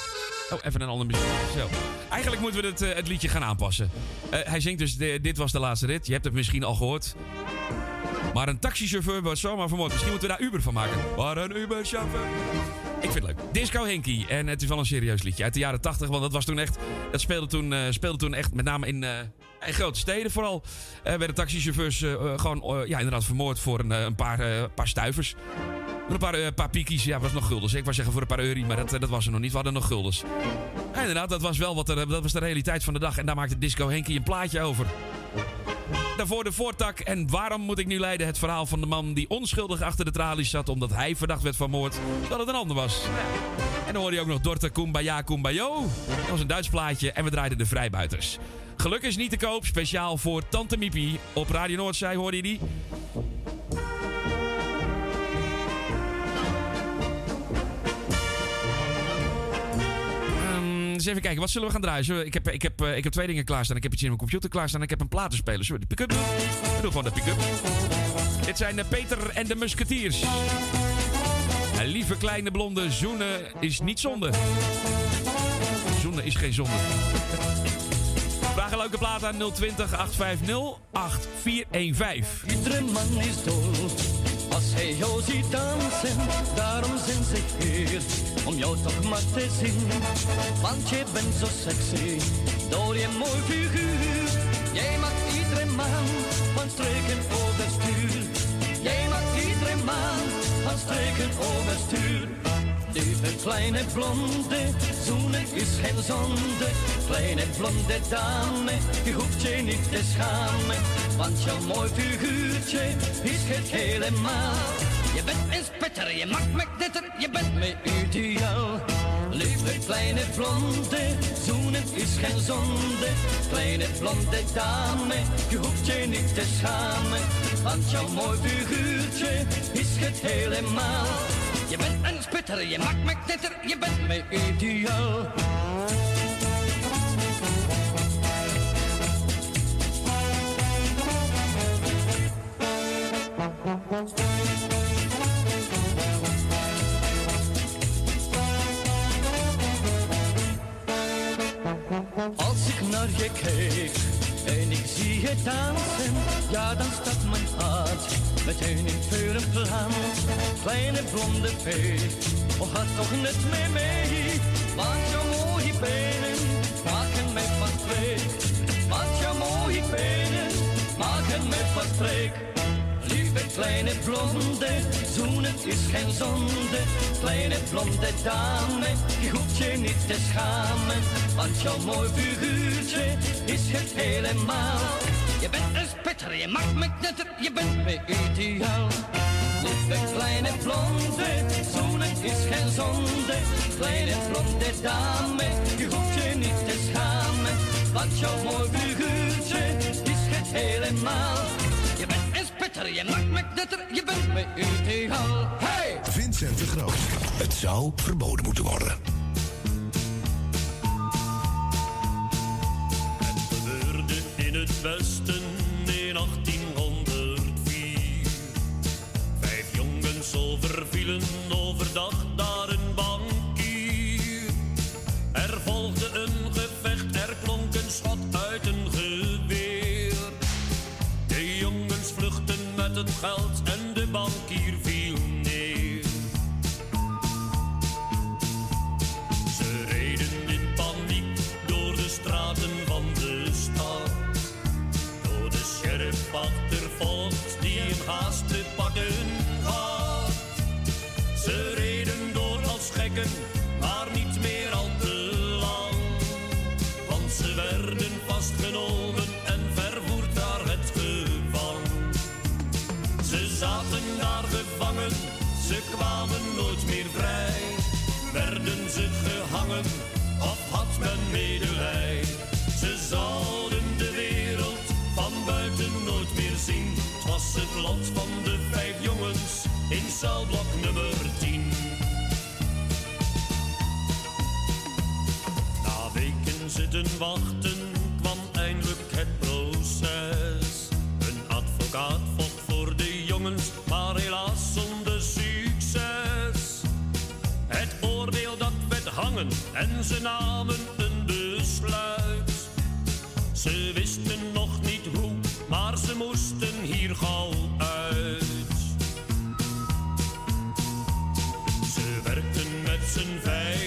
Oh, even een ander muziek. Eigenlijk moeten we het, eh, het liedje gaan aanpassen. Eh, hij zingt dus, dit was de laatste rit. Je hebt het misschien al gehoord. Maar een taxichauffeur wordt zomaar vermoord. Misschien moeten we daar Uber van maken. Maar een Uber-chauffeur. Ik vind het leuk. Disco Henky. En het is wel een serieus liedje. Uit de jaren 80. Want dat was toen echt... Dat speelde toen, speelde toen echt met name in... in grote steden vooral eh, werden taxichauffeurs gewoon ja, inderdaad vermoord voor een, een paar, paar stuivers. Voor een paar, eh, paar piekies, ja, was nog guldens. Ik wou zeggen voor een paar euro, maar dat, eh, dat was er nog niet. We hadden nog guldens. Inderdaad, dat was wel wat er, dat was de realiteit van de dag. En daar maakte Disco Henky een plaatje over. Daarvoor de voortak. En waarom moet ik nu leiden? Het verhaal van de man die onschuldig achter de tralies zat. omdat hij verdacht werd van moord. dat het een ander was. En dan hoorde je ook nog Dorte Kumbaya Kumbayo. Dat was een Duits plaatje. En we draaiden de vrijbuiters. Geluk is niet te koop. Speciaal voor Tante Miepie. Op Radio Noordzij hoorde je die. Even kijken, wat zullen we gaan draaien? Ik, heb, ik, heb, eh, ik heb twee dingen klaarstaan. Ik heb iets in mijn computer klaarstaan ik heb een platenspeler. Zullen we de pick-up doen? We doen gewoon de pick-up. Dit zijn de Peter en de Musketiers. Een lieve kleine blonde zoenen is niet zonde. Zoenen is geen zonde. Vraag een leuke plaat aan 020 850 8415. Iedere man is dol als hij jou ziet dansen. Daarom zijn ze hier om jou toch maar te zien. Want je bent zo sexy door je mooi figuur. Jij maakt iedere man van streken overstuur. Jij maakt iedere man van streken overstuur. Lieve kleine blonde, zoenen is geen zonde. Kleine blonde dame, je hoeft je niet te schamen. Want jouw mooi figuurtje is het helemaal. Je bent een spitter, je maakt me knetter, je bent me ideaal. Lieve kleine blonde, zoenen is geen zonde. Kleine blonde dame, je hoeft je niet te schamen. Want jouw mooi figuurtje is het helemaal. Je bent je maakt me knetter, je bent me ideaal. Als ik naar je kijk en ik zie je dansen, ja dan staat mijn hart meteen in vuur en vlam. Kleine blonde vee, oh ga toch net mee mee, want jouw mooie benen maken mij van streek. Want jouw mooie benen maken mij van streek. Lieve kleine blonde, zoenen is geen zonde. Kleine blonde dame, je hoeft je niet te schamen. Want jouw mooi figuurtje is het helemaal. Je bent een spitter, je maakt me knetter, je bent me ideaal. Lieve kleine blonde, zoenen is geen zonde. Kleine blonde dame, je hoeft je niet te schamen. Want jouw mooi figuurtje is het helemaal. Je bent een spitter, je maakt me knetter, je bent me ideaal. Hey! Vincent de Groot. Het zou verboden moeten worden. gebeurde in het westen in 1804. Overvielen overdag daar een bankier. Er volgde een gevecht, er klonk een schot uit een geweer. De jongens vluchten met het geld en de bankier viel neer. Ze reden in paniek door de straten van de stad. Door de sheriff achtervolgd die hem haast maar niet meer al te lang. Want ze werden vastgenomen en vervoerd naar het gevang. Ze zaten daar gevangen, ze kwamen nooit meer vrij. Werden ze gehangen, of had men medelij? Ze zouden de wereld van buiten nooit meer zien. Het was het lot van de vijf jongens in celblok nummer 10. Wachten kwam eindelijk het proces. Een advocaat vocht voor de jongens, maar helaas zonder succes. Het oordeel dat werd hangen en ze namen een besluit. Ze wisten nog niet hoe, maar ze moesten hier gauw uit. Ze werkten met z'n vijven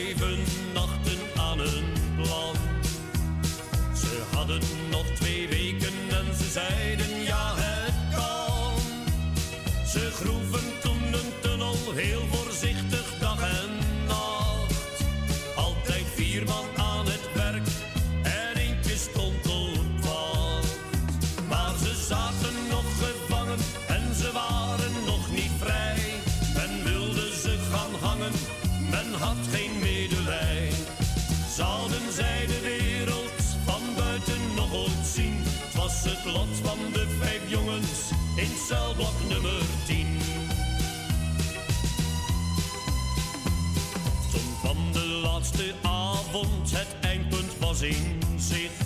avond, het eindpunt was in zicht.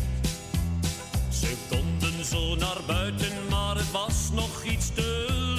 Ze konden zo naar buiten, maar het was nog iets te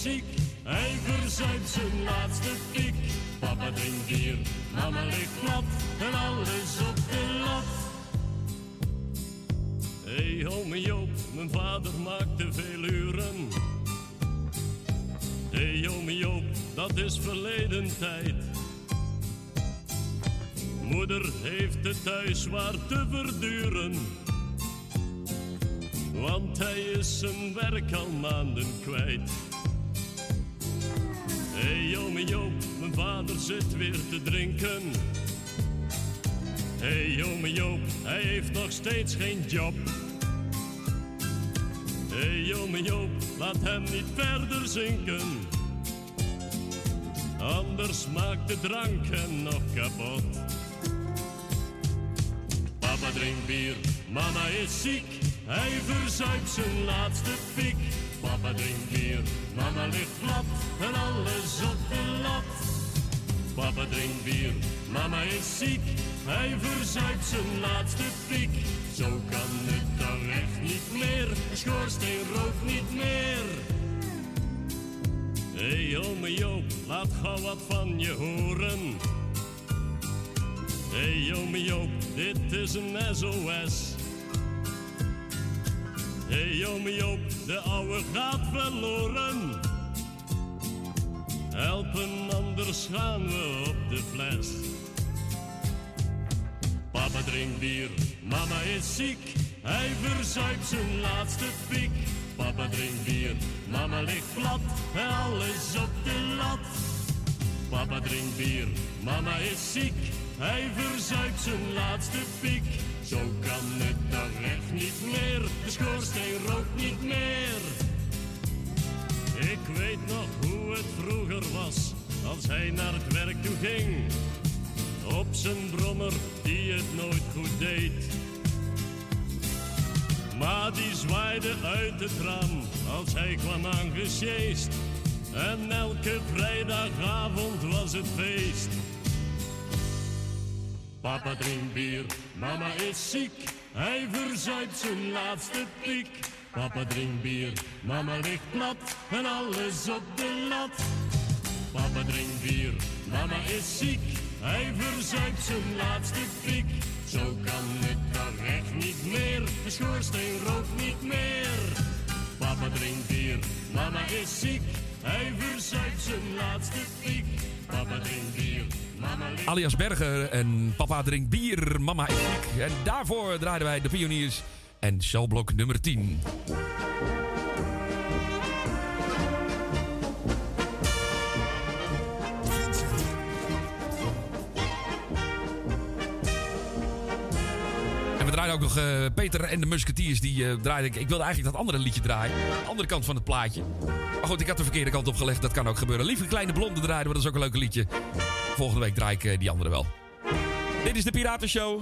ziek. Hij verzuipt zijn laatste piek. Papa drinkt bier, mama ligt nat. En alles op de lat. Hé, hey, ome Joop, mijn vader maakte veel uren. Hé, hey, Joop, dat is verleden tijd. Moeder heeft het thuis zwaar te verduren. Want hij is zijn werk al maanden kwijt. Joop, mijn vader zit weer te drinken. Hé hey, Joop, hij heeft nog steeds geen job. Hé hey, Joop, laat hem niet verder zinken. Anders maakt de drank hem nog kapot. Papa drinkt bier, mama is ziek. Hij verzuipt zijn laatste piek. Papa drinkt bier, mama ligt plat en alles op de lat. Papa drinkt bier, mama is ziek. Hij verzuipt zijn laatste piek. Zo kan het toch echt niet meer. Schoorsteen rookt niet meer. Hé hey, ome Joop, laat gauw wat van je horen. Hé hey, ome Joop, dit is een SOS. Hey, ome Joop, de ouwe gaat verloren. helpen anders gaan we op de fles. Papa drinkt bier, mama is ziek, hij verzuipt zijn laatste piek. Papa drinkt bier, mama ligt plat, alles op de lat. Papa drinkt bier, mama is ziek, hij verzuipt zijn laatste piek. Zo kan het toch echt niet meer, de schoorsteen rookt niet meer. Ik weet nog hoe het vroeger was, als hij naar het werk toe ging. Op zijn brommer die het nooit goed deed. Maar die zwaaide uit het raam als hij kwam aangesjeest. En elke vrijdagavond was het feest. Papa drinkt bier, mama is ziek. Hij verzuipt zijn laatste piek. Papa drinkt bier, mama ligt plat en alles op de lat. Papa drinkt bier, mama is ziek. Hij verzuipt zijn laatste piek. Zo kan het toch echt niet meer. De schoorsteen rookt niet meer. Papa drinkt bier, mama is ziek. Hij verzuipt zijn laatste piek. Papa drinkt bier, mama Alias Berger en papa drinkt bier, mama is ziek. En daarvoor draaiden wij de pioniers en cellblok nummer 10. Draaien ook nog eh, Peter en de Musketeers. Die eh, draaiden. Ik wilde eigenlijk dat andere liedje draaien. De andere kant van het plaatje. Maar goed, ik had de verkeerde kant opgelegd. Dat kan ook gebeuren. Lieve kleine blonde draaien, maar dat is ook een leuk liedje. Volgende week draai ik eh, die andere wel. Dit is de Piratenshow.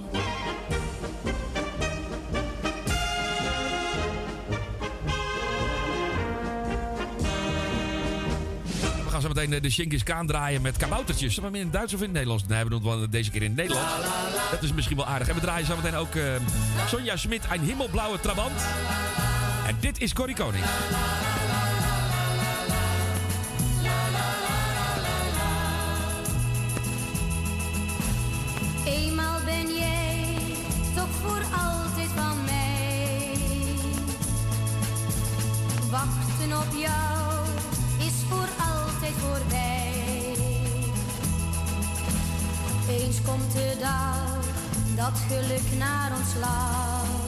Gaan zo meteen eh, de Genghis Khan draaien met kaboutertjes. Zullen we in Duits of in het Nederlands? Nee, we doen het wel deze keer in het Nederlands. Dat is misschien wel aardig. En we draaien zo meteen ook eh, Sonja Smit, een himmelblauwe trabant. En dit is Corrie Koning. Komt de dag dat geluk naar ons laat.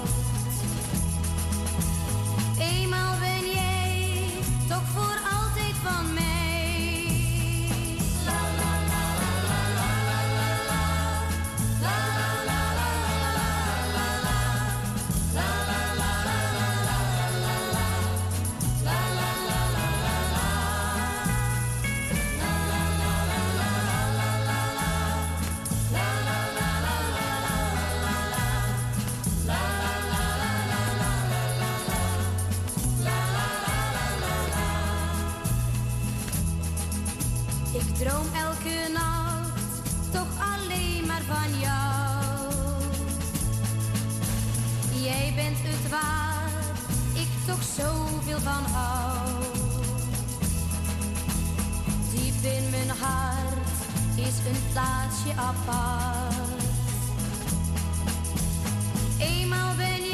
Van. Diep in mijn hart is een plaatsje apart. Eenmaal ben jij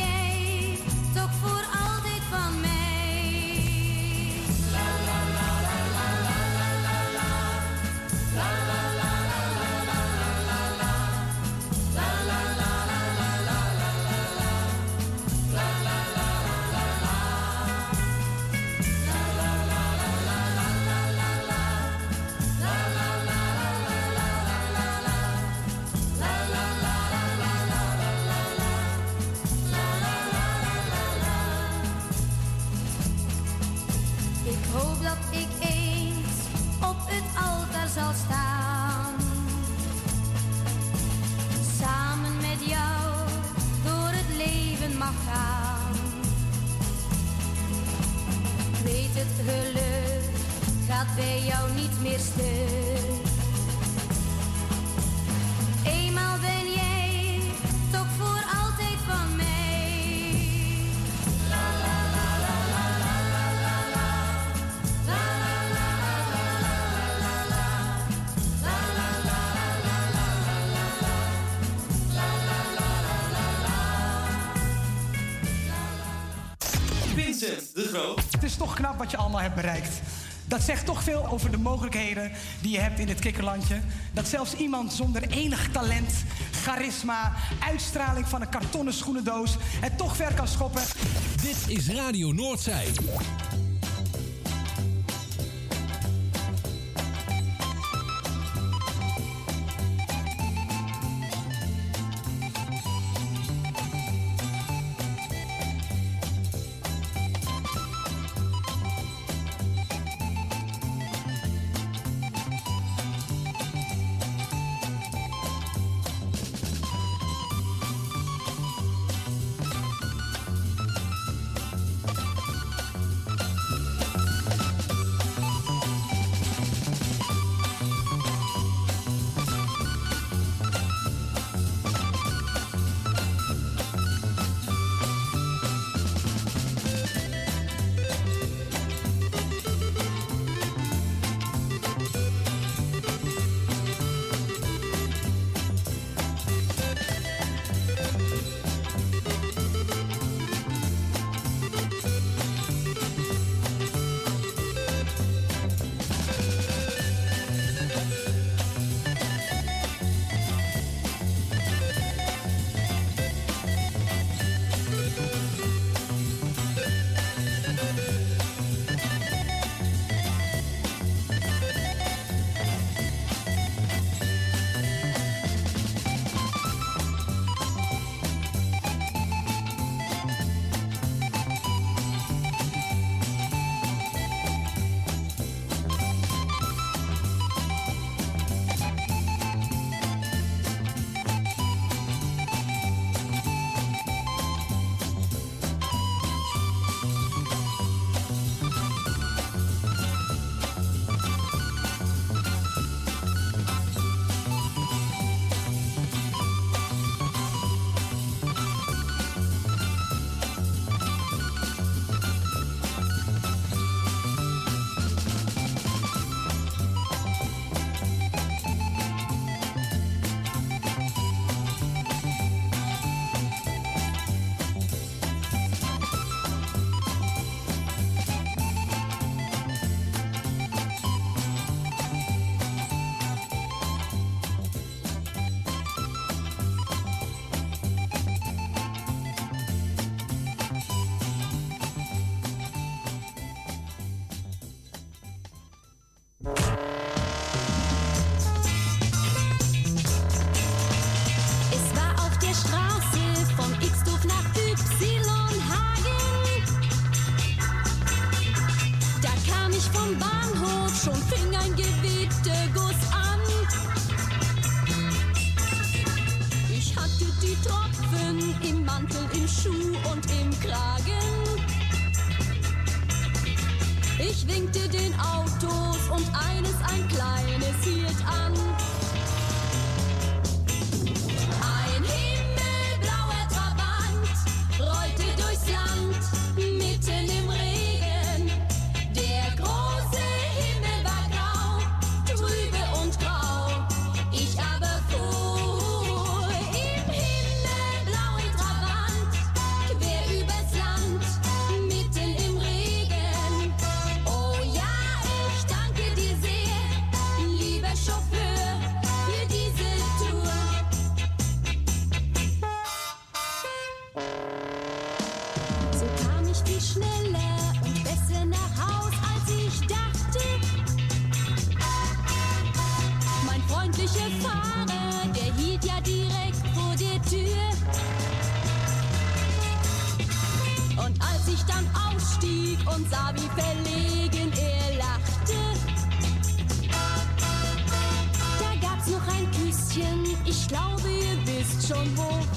knap wat je allemaal hebt bereikt. Dat zegt toch veel over de mogelijkheden die je hebt in dit kikkerlandje. Dat zelfs iemand zonder enig talent, charisma, uitstraling van een kartonnen schoenendoos het toch ver kan schoppen. Dit is Radio Noordzij. Mein freundlicher Fahrer, der hielt ja direkt vor der Tür. Und als ich dann ausstieg und sah, wie verlegen er lachte, da gab's noch ein Küsschen. Ich glaube, ihr wisst schon wofür.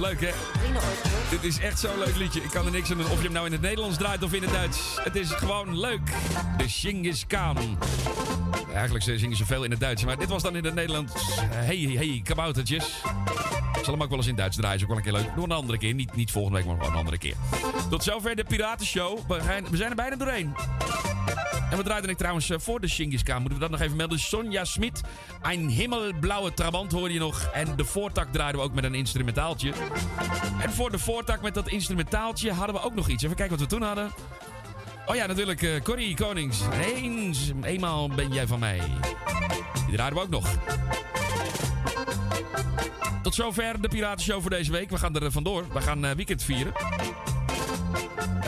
Leuk, hè? Dit is echt zo'n leuk liedje. Ik kan er niks aan doen. Of je hem nou in het Nederlands draait of in het Duits. Het is gewoon leuk. De Genghis Khan. Eigenlijk zingen ze veel in het Duits. Maar dit was dan in het Nederlands. Hey, hey, kaboutertjes. Ik zal hem ook wel eens in het Duits draaien. Is ook wel een keer leuk. Doe een andere keer. Niet, niet volgende week, maar gewoon een andere keer. Tot zover de Piratenshow. We zijn er bijna doorheen. En wat draaide ik trouwens eh, voor de Genghis Khan? Moeten we dat nog even melden? Sonja Smit. Een himmelblauwe trabant hoorde je nog. En de voortak draaiden we ook met een instrumentaaltje. En voor de voortak met dat instrumentaaltje hadden we ook nog iets. Even kijken wat we toen hadden. Oh ja, natuurlijk eh, Corrie Konings. Eens, eenmaal ben jij van mij. Die draaiden we ook nog. Tot zover de Piratenshow voor deze week. We gaan er vandoor. We gaan eh, weekend vieren.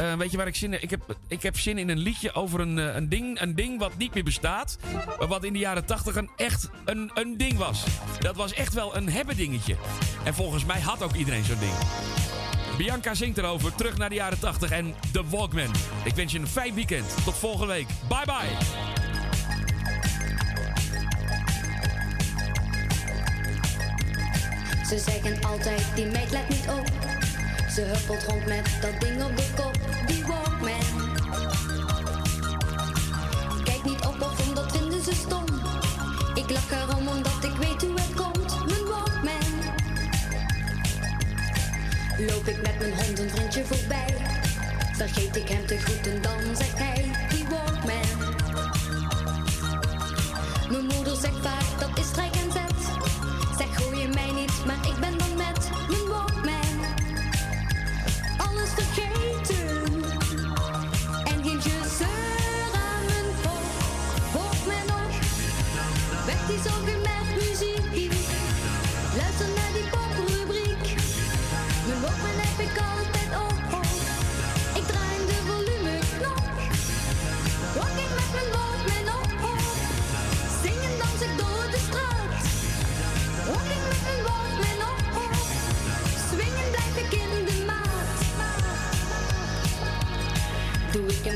Eh, weet je waar ik zin in ik heb? Ik heb zin in een liedje over een, eh, een, ding, een ding wat niet meer bestaat. Maar wat in de jaren tachtig een echt een, een ding was. Dat was echt wel een hebben dingetje. En volgens mij had ook iedereen zo'n ding. Bianca zingt erover. Terug naar de jaren 80 en The Walkman. Ik wens je een fijn weekend. Tot volgende week. Bye bye. Ze zeggen altijd, die meid let niet op. Ze huppelt rond met dat ding op de kop, die Walkman. Kijk niet op of omdat vinden ze stom. Ik lach erom omdat ik weet hoe het komt, mijn Walkman. Loop ik met mijn hond een rondje voorbij, vergeet ik hem te groeten dan zijn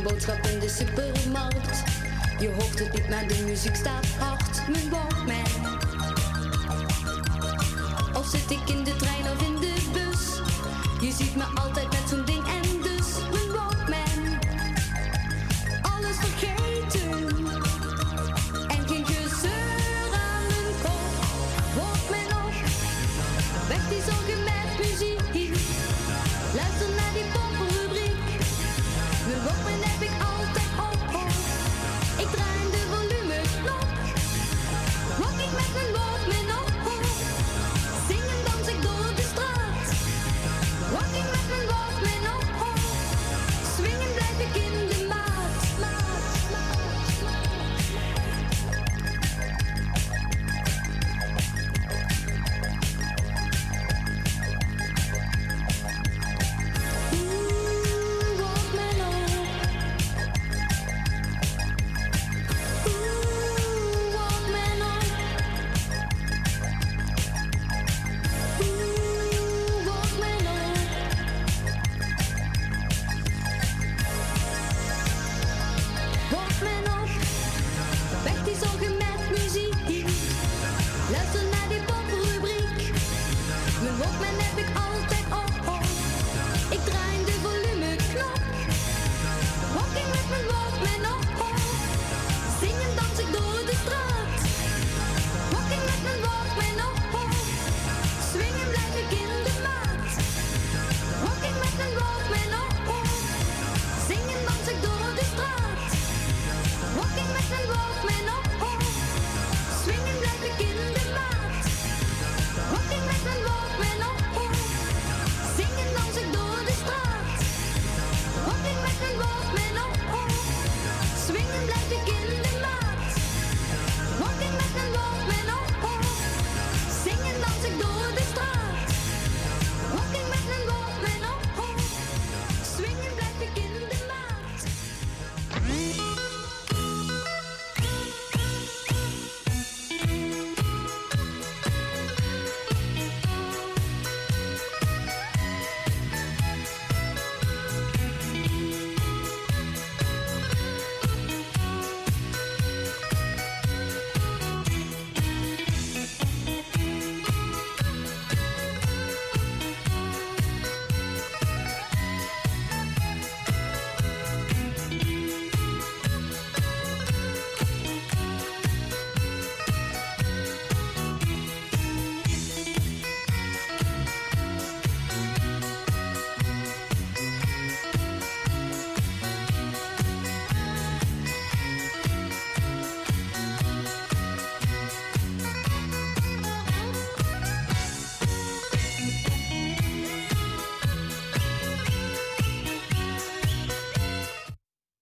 boodschap in de supermarkt. Je hoort het niet, maar de muziek staat hard. Mijn mij. Of zit ik in de trein of in de bus? Je ziet me altijd